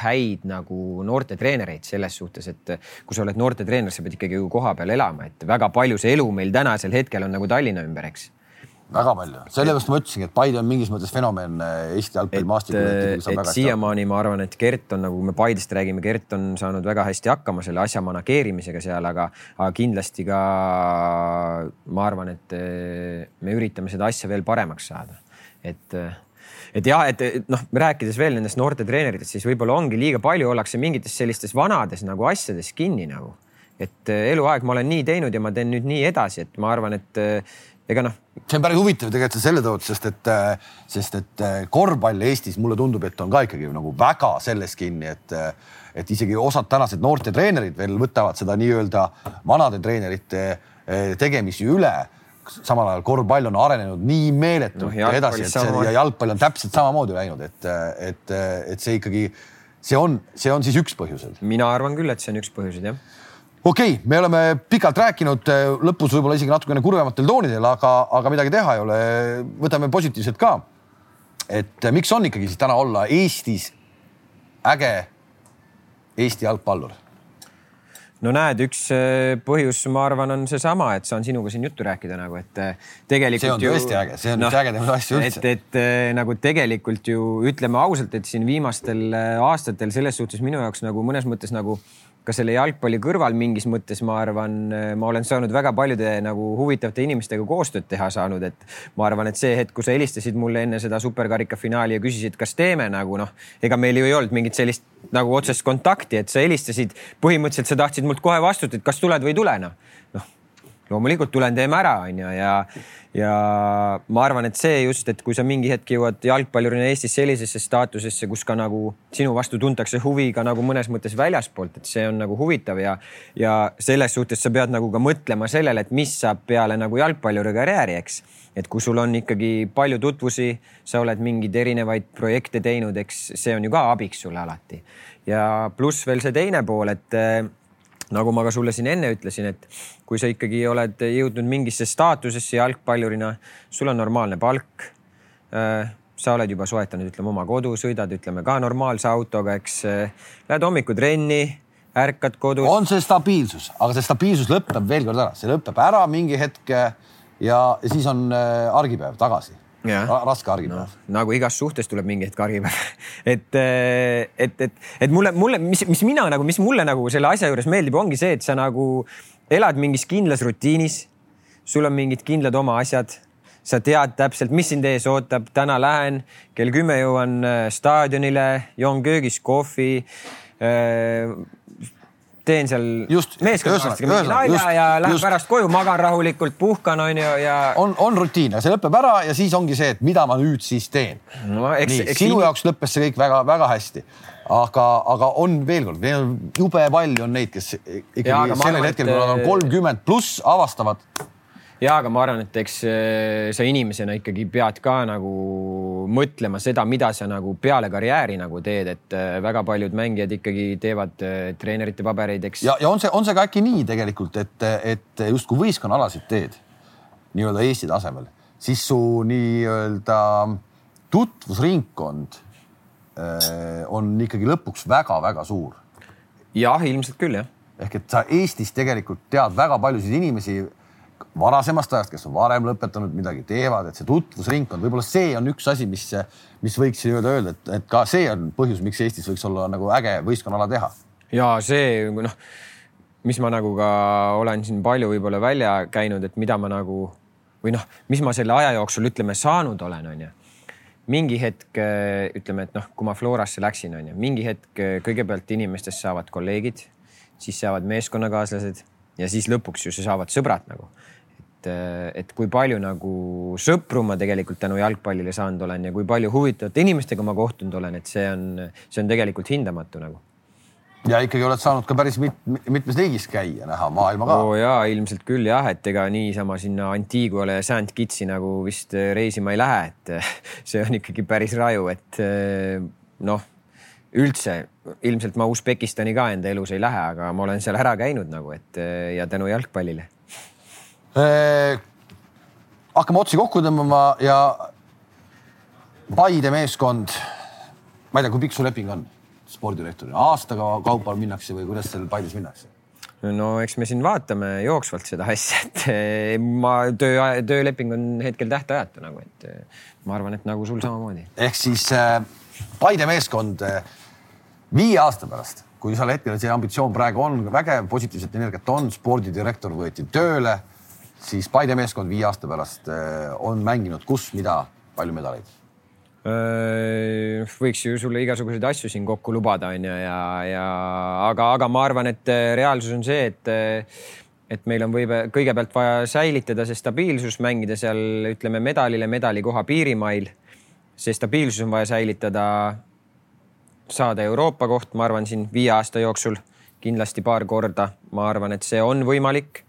häid nagu noortetreenereid selles suhtes, et kui sa oled noortetreener, sa pead ikkagi ju kohapeal elama, et väga palju see elu meil tänasel hetkel on nagu Tallinna ümber, eks väga palju, sellepärast ma ütlesingi, et Paide on mingis mõttes fenomen eh, Eesti jalgpallimaastikul. et, et siiamaani ma arvan, et Gert on nagu, kui me Paidest räägime, Gert on saanud väga hästi hakkama selle asja manageerimisega seal, aga, aga kindlasti ka ma arvan, et eh, me üritame seda asja veel paremaks saada. et, et jah, et noh, rääkides veel nendest noorte treeneritest, siis võib-olla ongi liiga palju ollakse mingites sellistes vanades nagu asjades kinni nagu et eluaeg ma olen nii teinud ja ma teen nüüd nii edasi, et ma arvan, et ega noh. See on päris huvitav tegelikult selle tõttu, sest et, sest et äh, korvpall Eestis mulle tundub, et on ka ikkagi nagu väga selles kinni, et, et isegi osad tänased noortetreenerid veel võtavad seda nii-öelda vanade treenerite äh, tegemisi üle. Samal ajal korvpall on arenenud nii meeletult no, ja edasi, et see ja jalgpall on täpselt samamoodi läinud, et, et, et see ikkagi, see on, see on siis üks põhjuseid. mina arvan küll, et see on üks põhjuseid jah okei okay,, me oleme pikalt rääkinud, lõpus võib-olla isegi natukene kurvematel toonidel, aga, aga midagi teha ei ole. võtame positiivselt ka. et miks on ikkagi siis täna olla Eestis äge Eesti jalgpallur? no näed, üks äh, põhjus, ma arvan, on seesama, et saan sinuga siin juttu rääkida nagu, et äh, tegelikult. see on ju, tõesti äge, see on no, üks ägedamaid asju üldse. et, et äh, nagu tegelikult ju ütleme ausalt, et siin viimastel aastatel selles suhtes minu jaoks nagu mõnes mõttes nagu ka selle jalgpalli kõrval mingis mõttes ma arvan, ma olen saanud väga paljude nagu huvitavate inimestega koostööd teha saanud, et ma arvan, et see hetk, kui sa helistasid mulle enne seda superkarika finaali ja küsisid, kas teeme nagu noh, ega meil ju ei olnud mingit sellist nagu otsest kontakti, et sa helistasid, põhimõtteliselt sa tahtsid mult kohe vastust, et kas tuled või ei tule noh. Loomulikult tulen, teeme ära, onju ja ja ma arvan, et see just, et kui sa mingi hetk jõuad jalgpallurina Eestis sellisesse staatusesse, kus ka nagu sinu vastu tuntakse huvi ka nagu mõnes mõttes väljaspoolt, et see on nagu huvitav ja, ja selles suhtes sa pead nagu ka mõtlema sellele, et mis saab peale nagu jalgpalluri karjääri, eks. et kui sul on ikkagi palju tutvusi, sa oled mingeid erinevaid projekte teinud, eks see on ju ka abiks sulle alati. ja pluss veel see teine pool, et nagu ma ka sulle siin enne ütlesin, et kui sa ikkagi oled jõudnud mingisse staatusesse jalgpallurina, sul on normaalne palk. Äh, sa oled juba soetanud, ütleme oma kodu, sõidad, ütleme ka normaalse autoga, eks. Äh, lähed hommikul trenni, ärkad kodus. on see stabiilsus, aga see stabiilsus lõpeb veel kord ära, see lõpeb ära mingi hetk ja, ja siis on äh, argipäev tagasi raske argipäev no,. nagu igas suhtes tuleb mingi hetk argipäev et, eh, et, et, et mulle, mulle, mis, mis mina nagu, mis mulle nagu selle asja juures meeldib, ongi see, et sa nagu elad mingis kindlas rutiinis. sul on mingid kindlad oma asjad sa tead täpselt, mis sind ees ootab, täna lähen, kell kümme jõuan eh, staadionile, joon köögis kohvi äh, teen seal meeskonnast nalja ja lähen just. pärast koju, magan rahulikult, puhkan, onju ja. on, on rutiin, aga see lõpeb ära ja siis ongi see, et mida ma nüüd siis teen no,. nii, sinu siin... jaoks lõppes see kõik väga-väga hästi aga, aga on veel kord, jube palju on neid, kes ikkagi sellel hetkel, kui nad on kolmkümmend pluss, avastavad ja, aga ma arvan, et eks äh, sa inimesena ikkagi pead ka nagu mõtlema seda, mida sa nagu peale karjääri nagu teed, et äh, väga paljud mängijad ikkagi teevad äh, treenerite pabereid, eks. ja, ja on see, on see ka äkki nii tegelikult, et, et justkui võistkonnaalasid teed nii-öelda Eesti tasemel, siis su nii-öelda tutvusringkond on ikkagi lõpuks väga-väga suur. jah, ilmselt küll jah. ehk et sa Eestis tegelikult tead väga paljusid inimesi varasemast ajast, kes on varem lõpetanud, midagi teevad, et see tutvusringkond, võib-olla see on üks asi, mis, mis võiks nii-öelda öelda, et, et ka see on põhjus, miks Eestis võiks olla nagu äge võistkonnaala teha. ja see noh, mis ma nagu ka olen siin palju võib-olla välja käinud, et mida ma nagu või noh, mis ma selle aja jooksul ütleme saanud olen, onju mingi hetk ütleme, et noh, kui ma Florasse läksin, onju, mingi hetk kõigepealt inimestest saavad kolleegid, siis saavad meeskonnakaaslased ja siis lõpuks ju saavad sõbrad nagu. Et, et kui palju nagu sõpru ma tegelikult tänu jalgpallile saanud olen ja kui palju huvitavate inimestega ma kohtunud olen, et see on, see on tegelikult hindamatu nagu ja ikkagi oled saanud ka päris mit, mitmes riigis käia, näha maailma ka. oo jaa, ilmselt küll jah, et ega niisama sinna Antiguale ja St Kitsi nagu vist reisima ei lähe, et see on ikkagi päris raju, et noh, üldse ilmselt ma Usbekistani ka enda elus ei lähe, aga ma olen seal ära käinud nagu, et ja tänu jalgpallile. Hakkame otsi kokku tõmbama ja Paide meeskond, ma ei tea, kui pikk su leping on? spordirektorina, aastaga kaupa minnakse või kuidas seal Paides minnakse? no eks me siin vaatame jooksvalt seda asja, et eh, ma töö, tööleping on hetkel tähtajatu nagu, et eh, ma arvan, et nagu sul samamoodi. ehk siis äh, Paide meeskond äh, viie aasta pärast, kui seal hetkel see ambitsioon praegu on vägev, positiivset energiat on, spordidirektor võeti tööle, siis Paide meeskond viie aasta pärast äh, on mänginud kus, mida, palju medaleid Äh, võiks ju sulle igasuguseid asju siin kokku lubada, onju, ja, ja aga, aga ma arvan, et äh, reaalsus on see, et et meil on võib kõigepealt vaja säilitada see stabiilsus, mängida seal ütleme medalile medalikoha piirimail. see stabiilsus on vaja säilitada, saada Euroopa koht, ma arvan, siin viie aasta jooksul kindlasti paar korda, ma arvan, et see on võimalik.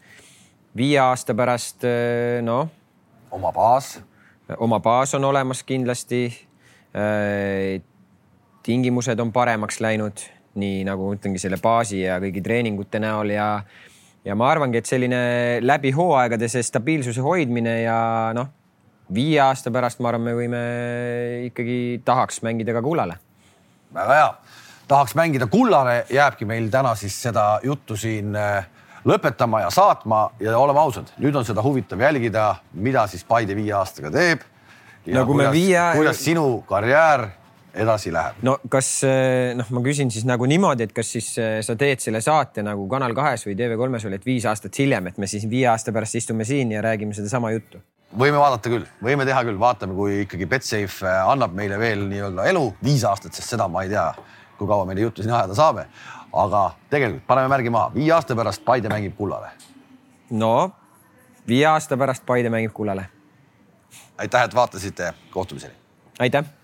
Viie aasta pärast noh. oma baas oma baas on olemas kindlasti. Äh, tingimused on paremaks läinud, nii nagu ütlengi selle baasi ja kõigi treeningute näol ja, ja ma arvangi, et selline läbi hooaegade see stabiilsuse hoidmine ja noh, viie aasta pärast ma arvan, me võime ikkagi tahaks mängida ka kullale. väga hea, tahaks mängida kullale, jääbki meil täna siis seda juttu siin äh, lõpetama ja saatma ja oleme ausad, nüüd on seda huvitav jälgida, mida siis Paide viie aastaga teeb. ja no, kuidas, viie... kuidas sinu karjäär edasi läheb? no kas noh, ma küsin siis nagu niimoodi, et kas siis eh, sa teed selle saate nagu Kanal kahes või TV3-s oli, et viis aastat hiljem, et me siis viie aasta pärast istume siin ja räägime sedasama juttu? võime vaadata küll, võime teha küll, vaatame, kui ikkagi Betsafe eh, annab meile veel nii-öelda elu viis aastat, sest seda ma ei tea, kui kaua me neid juttu siin ajada saame aga tegelikult paneme märgi maha, viie aasta pärast Paide mängib kullale. no viie aasta pärast Paide mängib kullale. aitäh, et vaatasite, kohtumiseni. aitäh